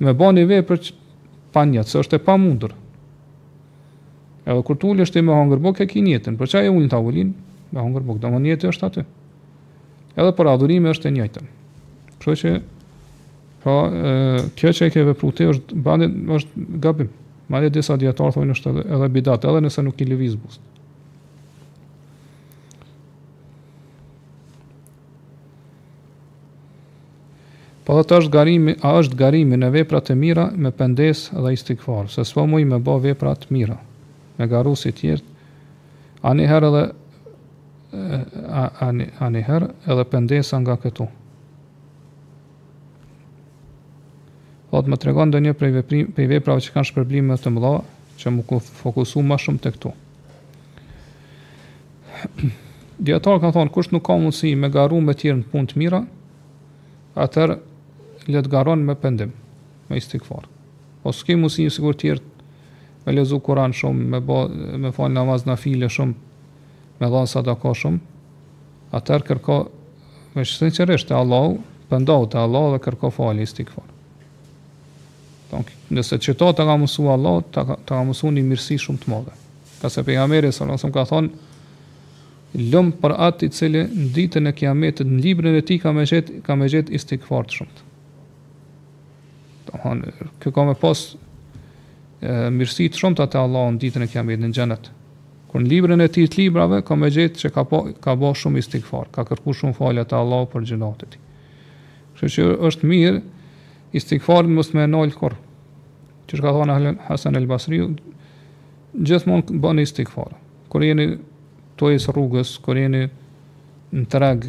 me ba një vepër që pa nijet, se është e pamundur. Edhe kur të ulesh ti me hangër bukë e ki nijetin, për çka je ul n'tavolinë, me hangër bukë, domethënë nijeti është aty. Edhe për adhurime është e njëjta. Kështu që, pra, kjo që e ke vepru ti është, bani, është gabim. Madje disa dijetarë thonë është edhe, edhe bidat, edhe nëse nuk i lëviz buzët. Po thotë a është garimi, a është garimi në vepra të mira me pendesë dhe istigfar, se s'po mujë me ba vepra të mira, me garu si tjerët, a niherë edhe, a niherë edhe pendesa nga këto. Thotë më tregon ndonjë prej veprim, prej veprave që kanë shpërblime të mëdha, që me u fokusu më shumë te këto. Dijetarët kanë thonë, kush nuk ka mundësi me garu me tjerët në punë të mira, atër le të garon me pendim, me istikfar. Po s'ke mundësi ti sikur tjerët me lexu Kuran shumë, me, ba, me falë namaz nafile shumë, me dhanë sadaka shumë, Atëherë kërko me sinqerisht te Allahu, pendohu te Allahu dhe kërko falje istighfar. Don, nëse qëto ta ka mundësu Allahu, ta ka, ta ka mundësu një mirësi shumë të madhe. Ngase pejgamberi sallallahu alajhi wasallam ka thonë lum për atë i cili në ditën e kijametit në librin e tij ka me gjet ka me gjet istighfar të shumtë. Domthonë, kjo ka me pas mirësi të shumta te Allahu në ditën e Kiametit në xhenet. Kur në librin e tij të librave ka me gjetë që ka pa, ka bë shumë istighfar, ka kërkuar shumë falje te Allahu për gjunahet e tij. Kështu që është mirë istighfarin mos me nal kurrë. Që ka thënë Hasan el Basri, gjithmonë bën istighfar. Kur jeni tu ecë rrugës, kur jeni në treg,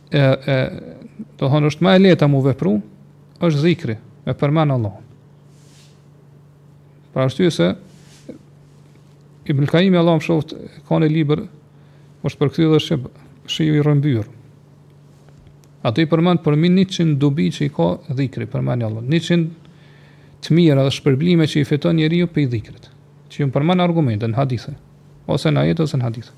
e e do thonë është më e lehta mu vepru, është zikri, me përmend Allah. Për atë arsye Ibn Kajimi Allahu e mëshiroftë ka një libër është përkthy edhe shqip Shiu i rrëmbyer aty i përmend përmbi 100 dobi që i ka dhikri përmendja e Allahut 100 të mira dhe shpërblime që i fiton njeriu prej dhikrit që i përmend argumente në hadithe ose në ajete ose në hadithe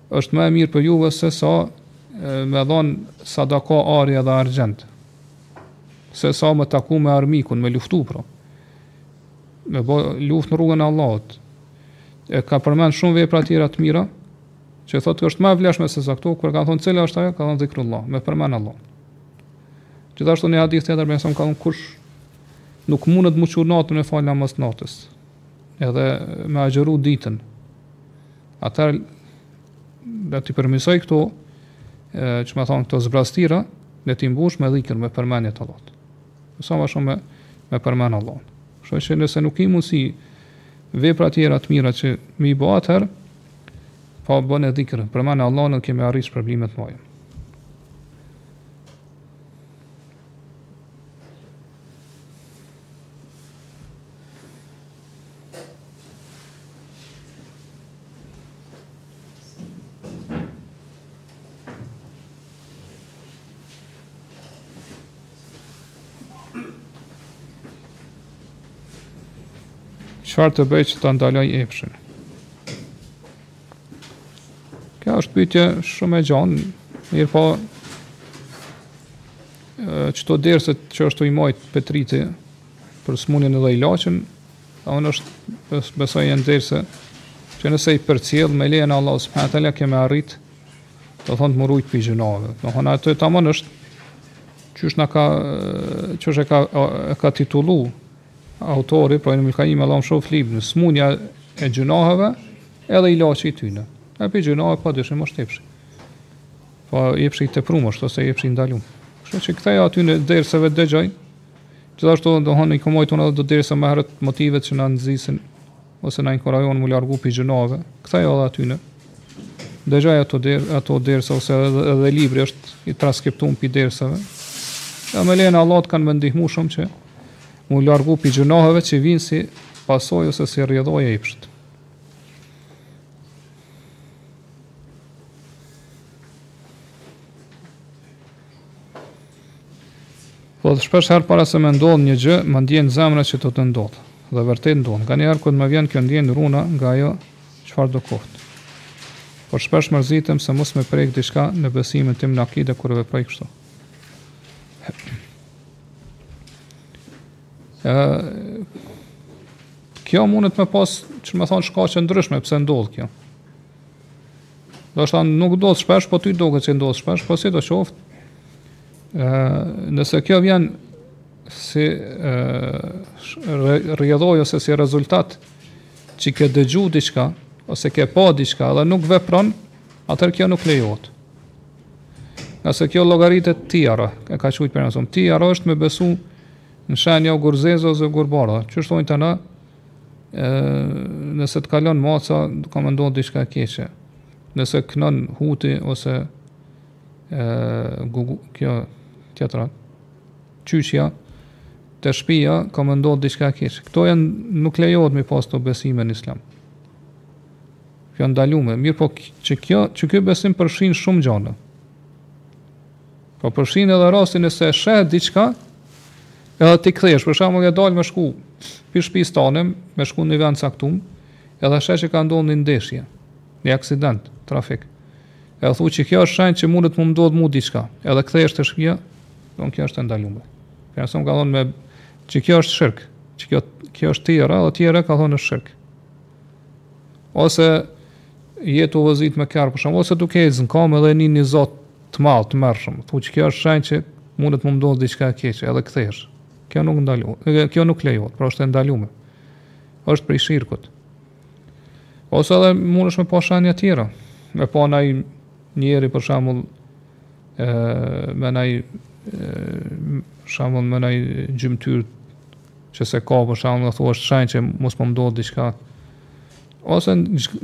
Është më e mirë për juve se sa me dhon sadaka ari edhe argjend. Se sa me taku me armikun, me luftu pra. Me bo luft në rrugën e Allahut. E ka përmend shumë vepra tjera të mira, që thot që është më e vlefshme se sa këto, kur ka thon cila është ajo, ka thon zikrullah, me përmend Allah. Gjithashtu në hadith tjetër domethon ka thon kush nuk mundet mu çu natën me fal namaz natës. Edhe me agjëru ditën. Atëherë le të përmisoj këto do me thonë këto zbrazëtira, le t'i mbush me dhikr, me përmendje të Allahut. Sa më shumë me, me përmend Allahun. Kështu që nëse nuk ki mundsi vepra të tjera të mira që me i bë atëherë, pra bën dhikr, përmend Allahun dhe ke me arrit shpërblime të mëdha. Çfarë të bëj që ta ndaloj epshin? Kjo është pyetje shumë e gjanë, mirëpo qato derse që është tu i majt Petriti, për sëmundjen edhe ilaçin, dhe unë është, është besoj e nxerëse, që nëse i përcjell me lejën e Allahu subhanahu teala ke me arrit do thonë mu rujt prej gjunaheve. Do thonë atë tamam është qysh na ka qysh e ka e ka titullu autori pra Ibn Kajim Allahu e mëshiroftë librin smunja e gjunaheve edhe ilaçi i tyne. E prej gjunaheve pa dyshim është epshi. Po epshi i teprum, është ose epshi i ndalum. Kështu që kthehu aty në derse e dëgjoji, Gjithashtu, domthonë i kom mbajt unë edhe do dersa më herët motivet që na nxisin ose na inkurajon mu largu pi gjunave, kthehu edhe atyne. Dëgjoj ato, der, ato dersa, ose edhe, edhe libri është i transkriptum pi dersave. Që me lejen e Allahut kanë me të ndihmu shumë që mu largu pi gjunaheve që vinë si pasojë ose si rrjedhojë e epshit. Po shpesh herë para se me ndodhë një gjë, më ndjen zemra që do të ndodhë. Dhe vërtet ndodh. Nganjëherë kur më vjen kjo ndjenjë ruhna nga ajo çfarëdo koftë. Por shpesh mërzitem se mos më prek diçka në besimin tim në akide kur e veproj kështu. E, kjo mundet me pas, domethënë, shkaqe të ndryshme, pse ndodh kjo. Ndoshta nuk ndodh shpesh, po ty të duket që ndodh shpesh, po sido qoftë, nëse kjo vjen si rrjedhojë ose si rezultat që ke dëgju diçka, ose ke pa diçka dhe nuk vepron, atëherë kjo nuk lejohet. Se kjo llogaritet tijara, e ka qujtë Pejgamberi alejhi selam, tijara është me besu në shenja ogurzeza ose ogurbardha, që i thonë te ne, ë nëse të kalon maca, ka me ndodh diçka e keqe. Nëse knon huti ose ë kjo tjetra qyqja te shpia ka me ndodh diçka e keqe. Këto janë nuk lejohet me i pas këto besime në islam. Janë të ndalume. Mirëpo që kjo, që kjo besim përfshin shumë gjana. Po përfshin edhe rastin nëse e sheh diçka, edhe ti kthesh, për shembull, je dal me shku pi shtëpisë tane, me shku në një vend të caktum, edhe sheh që ka ndodhur një ndeshje, një aksident, trafik. E thu që kjo është shenjë që mund të më ndodh mu diçka, edhe kthesh te shtëpia, don kjo është e ndaluar. Për shembull, ka thonë me që kjo është shirk, që kjo kjo është tijara, edhe tijara ka thonë është shirk. Ose jetë u vëzit me kërë, për shumë, ose duke ec n'kamë edhe nin një zë Të madh, të tmerrshëm, thu kjo është shenjë që mundet të më ndodhë diçka e keqe, edhe kthehesh. Kjo nuk ndalohet, kjo nuk lejohet, pra është e ndaluar. Është prej shirkut. Ose edhe mundesh me pa shenja tjera, me pa naj njeri për shembull ë me naj shembull me naj gjymtyrë që s'e ka për shembull, thua është shenjë që mos po më ndodh diçka. ose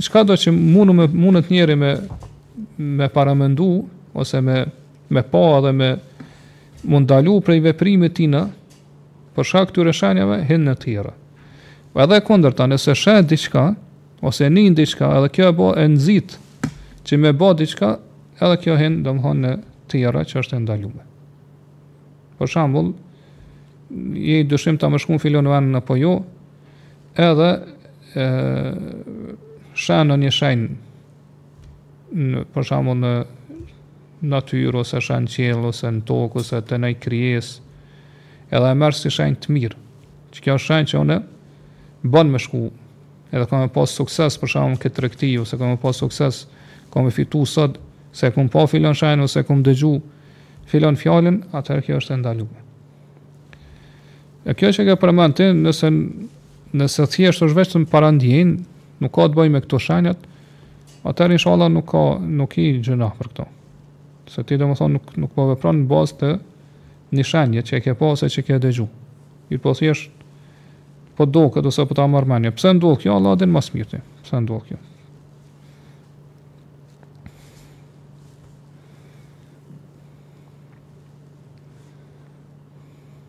çkado që mun me munet njëri me me paramendu ose me me pa edhe me u ndalu prej veprimit tina për shkak këtyre shenjave hin në tijera. Po edhe kundërta, nëse sheh diçka ose nin diçka, edhe kjo e bë e nxit që me bo diçka, edhe kjo hin domethon në tijera që është e ndaluar. Për shembull, je n'dyshim ti a me shku n'filon vend apo jo, edhe e sheh një shenj për shembull në natyrë ose shenj n'qiell ose në tokë ose te naj krijesë edhe e merr si shenj të mirë që kjo është shenj që unë bon me shku edhe kam me pas sukses për shembull n'këtë tregti ose kam me pas sukses kam me fitu sot se kam pa filon shenj ose kam dëgju filon fjalën atëherë kjo është e ndaluar E kjo që ke përmend ti, nëse nëse thjesht është veç parandjenjë, nuk ka të bëjë me këto shenjat, atëherë inshallah nuk ka nuk ki gjynah për këto. Se ti domethonë nuk, nuk po vepron në bazë të një shenje që e ke pa ose që ke dëgju. I po thjesht po do këtë ose po ta merr menja. Pse ndodh kjo, Allahu e din ma s'mirti. Pse ndodhë kjo.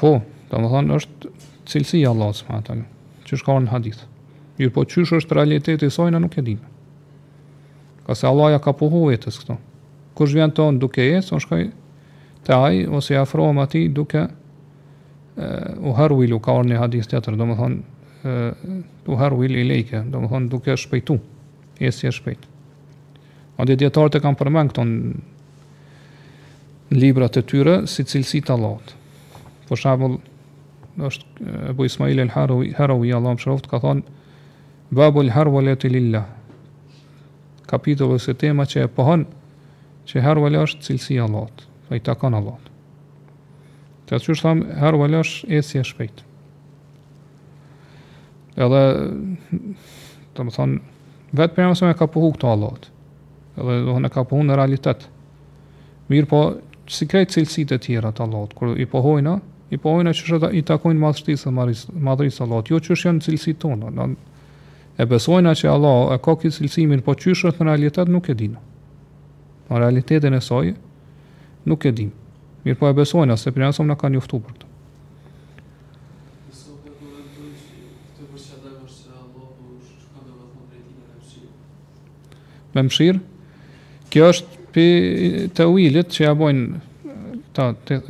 Po, domethonë është cilësi i Allahut subhanahu teala, qysh ka n' hadith. Mirëpo qysh është realiteti i saj na nuk e dimë. Kurse Allahu ia ka pohu vetes këto. Kush vjen te unë duke ec, unë shkoj te ai, ose i afrohem atij duke, uharwilu, ka ardh në hadith tjetër, domethonë, uharwilu ilejke, domethonë duke shpejtu, ecje e shpejtë. Madje dijetarët e kanë përmend këto në librat e tyre si cilësi të Allahut. Për shembull, është Abu Ismail al-Harawi, Harawi Allahu e mëshiroftë, ka thënë Babu al-Harwalati lillah. Kapitulli ose tema që e pohon që Harwala është cilësi e Allahut, i takon Allahut. E qysh thamë, harwala është ecje e shpejtë. Edhe, domethonë, vetë Pejgamberi ia ka pohu këto Allahut. Edhe, domethonë ka pohu në realitet. Mirëpo, si krejt cilësit e tjera të Allahut, kur i pohojna, i pohojna qysh i takojnë madhështisë dhe madhërisë Allahut, jo qysh janë cilësit tona. Na e besojna që Allahu e ka këtë cilësi, mirëpo qysh është në realitet nuk e dina. Na realitetin e sojë, nuk e dimë. Mirëpo e besojna, se Pejgamberi na ka njoftu për këto. Sot e bëhet Gojshi këtë për çka dalë është se Allahu shkon do thonë prej tij me mëshirë. Me mëshirë. Kjo është pi tevilit që ja bojnë ta, te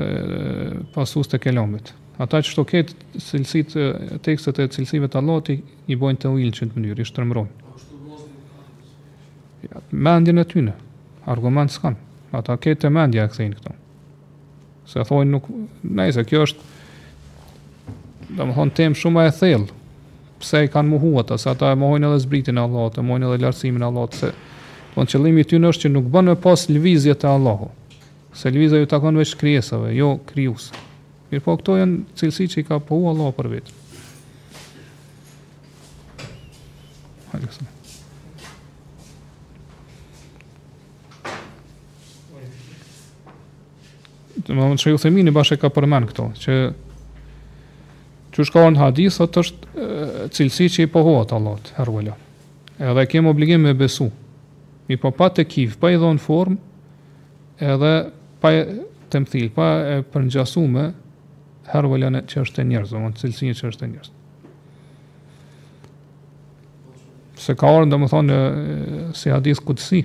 pasusit e kelamit. Ata qështu këto cilësitë, tekstet e cilësive të Allahut i bojnë tevilin në qët mënyrë, i shtrembërojnë. Mendjen e tyne, argument s'kanë. Ata kah te mendja e kthejnë këto. Se thonë nuk, nejse kjo është domthon temë shumë e thellë. Pse i kanë mohuar ata? Se ata e mohojnë edhe zbritjen e Allahut, e mohojnë edhe lartësimin e Allahut se domthon qëllimi i tyre është që nuk bën me pas lëvizje te Allahu. Se lëvizja ju takon veç krijesave, jo krijuesit. Mirëpo këto janë cilësi që i ka pohu Allahu për veti. Hajde, Domethënë që Uthejmini bash e ka përmen këto, që që çka ka ardhë në hadith, thot është cilësi që i pohohet Allahut, hervele. Edhe kem obligim me besu, mirëpo pa tekjif, pa i dhonë formë, edhe pa temthil, pa e përngjasu me hervelen që është te njerëzit, domethënë me cilësinë që është te njerëzit. Se ka ardhë, domethënë, si hadith kudsi,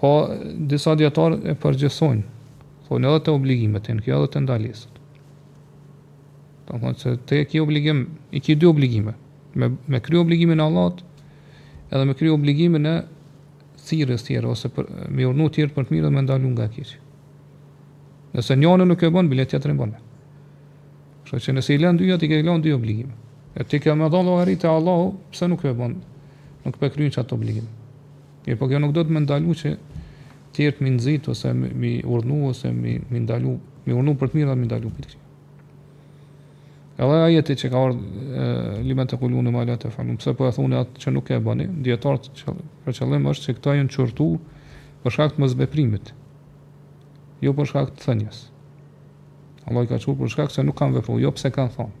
Po disa dijetarë e përgjithësojnë, thonë edhe te obligimet, hin kjo edhe te ndalesat. Domethënë se ti e ki obligim, i ki dy obligime, me, me kry obligimin Allahut, edhe me kry obligimin e thirrjes tjerëve, ose për, me urdhnu tjerët për të mirë dhe me ndalu nga e keqja. Nëse njënën nuk e bënë, bile tjetrën e bënë. Kështu që nëse i lënë dyjat, ti ke lënë dy obligime. E ti ke me dhonë llogari te Allahu, pse nuk e bënë, nuk pe kryn qat obligim. Mirëpo kjo nuk do të ndalë që tjerët mi nxitë ose mi urdhnu ose mi mi ndalu, mi urdhnu për të mirë dhe mi ndalu për të keqe. Edhe ajeti që ka ardhur lime tekulune ma la tef'alun, pse po e thoni atë që nuk e bëni, dijetarët, për qëllim është që këta janë qortu për shkak të mosveprimit. Jo për shkak të thënies. Allah i ka qortu për shkak se nuk kanë vepru, jo pse kanë thonë.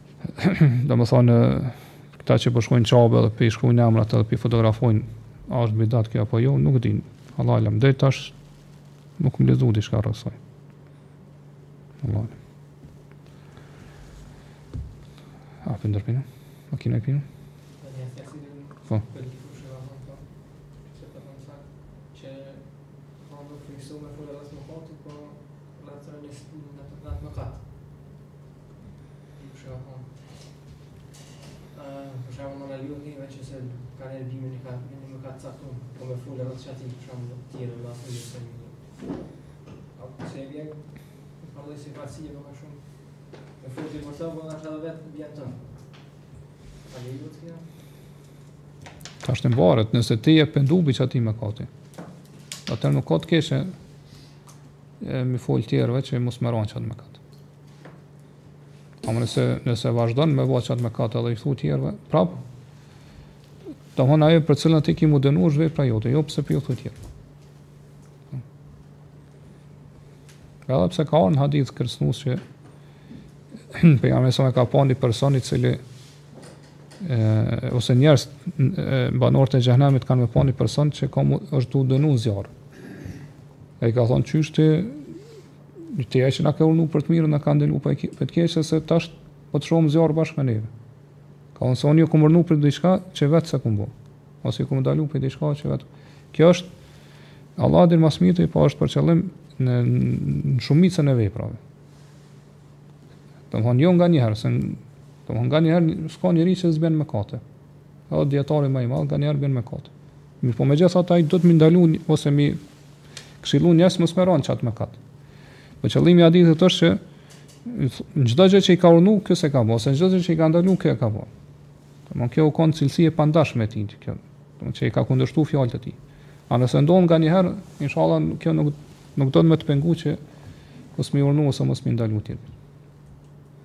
Domethënë këta që po shkojnë Qabe dhe po i shkruajnë emrat edhe po i fotografojnë, a është bidat kjo apo jo, nuk di. Allah alam, deri tash nuk kam lexu diçka rreth saj. Allah alam. A po e ndërprejna? A kina me ndërpre? Po. Tash të i barabartë, nëse ti e pendu bi qat mëkat. Atëherë nuk ka të keqe, me i fol tjerëve që mos me ra n'qat mëkat. Ama nëse, nëse vazhdon me bo qat mëkat edhe i thu tjerve, prapë, domethonë ajo për cilën ti ki m'u dënu është vepra jote, jo pse po ju thu tjerve. Edhe pse ka ardhë ni hadith kërcënus që Pejgamberi a.s. ka pa një person i cili e, ose njerëz banorët e xhehnemit kanë me pa një person që ka mu, është tu u dënu n'zjarr. E i ka thonë qysh ti Je ai që na ka urdhnu për të mirë na ka ndalu për të keqe, e tash po të shohim n'zjarr bashkë me neve. Ka thonë se unë ju kam urdhnu për diçka që vetë s'e kam bo. Ose ju kam ndalu për diçka që vetë. Kjo është Allahu e di ma s'miri po është për qëllim në, në shumicën e veprave. Domethonë jo nga njëherë, se domethonë nga njëherë s'ka njeri që s'bën mëkate. Edhe dijetari më i madh nga njëherë bën mëkate. Mirëpo megjithatë ai duhet me ndalu ose me i Kshillu njerëz mos me ra n'qat mëkat. Po qëllimi i hadithit është që në çdo gjë që i ka urdhnu, ky s'e ka bo, ose çdo gjë që i ka ndalu, ky e ka bo. Domthon kjo u kon cilësi e pandashme e tij kjo. Domthon që i ka kundërshtu fjalët e tij. A nëse ndodh nga një herë, inshallah kjo nuk nuk don me t'pengu që mos me i urdhnu ose mos me i ndalu tjert.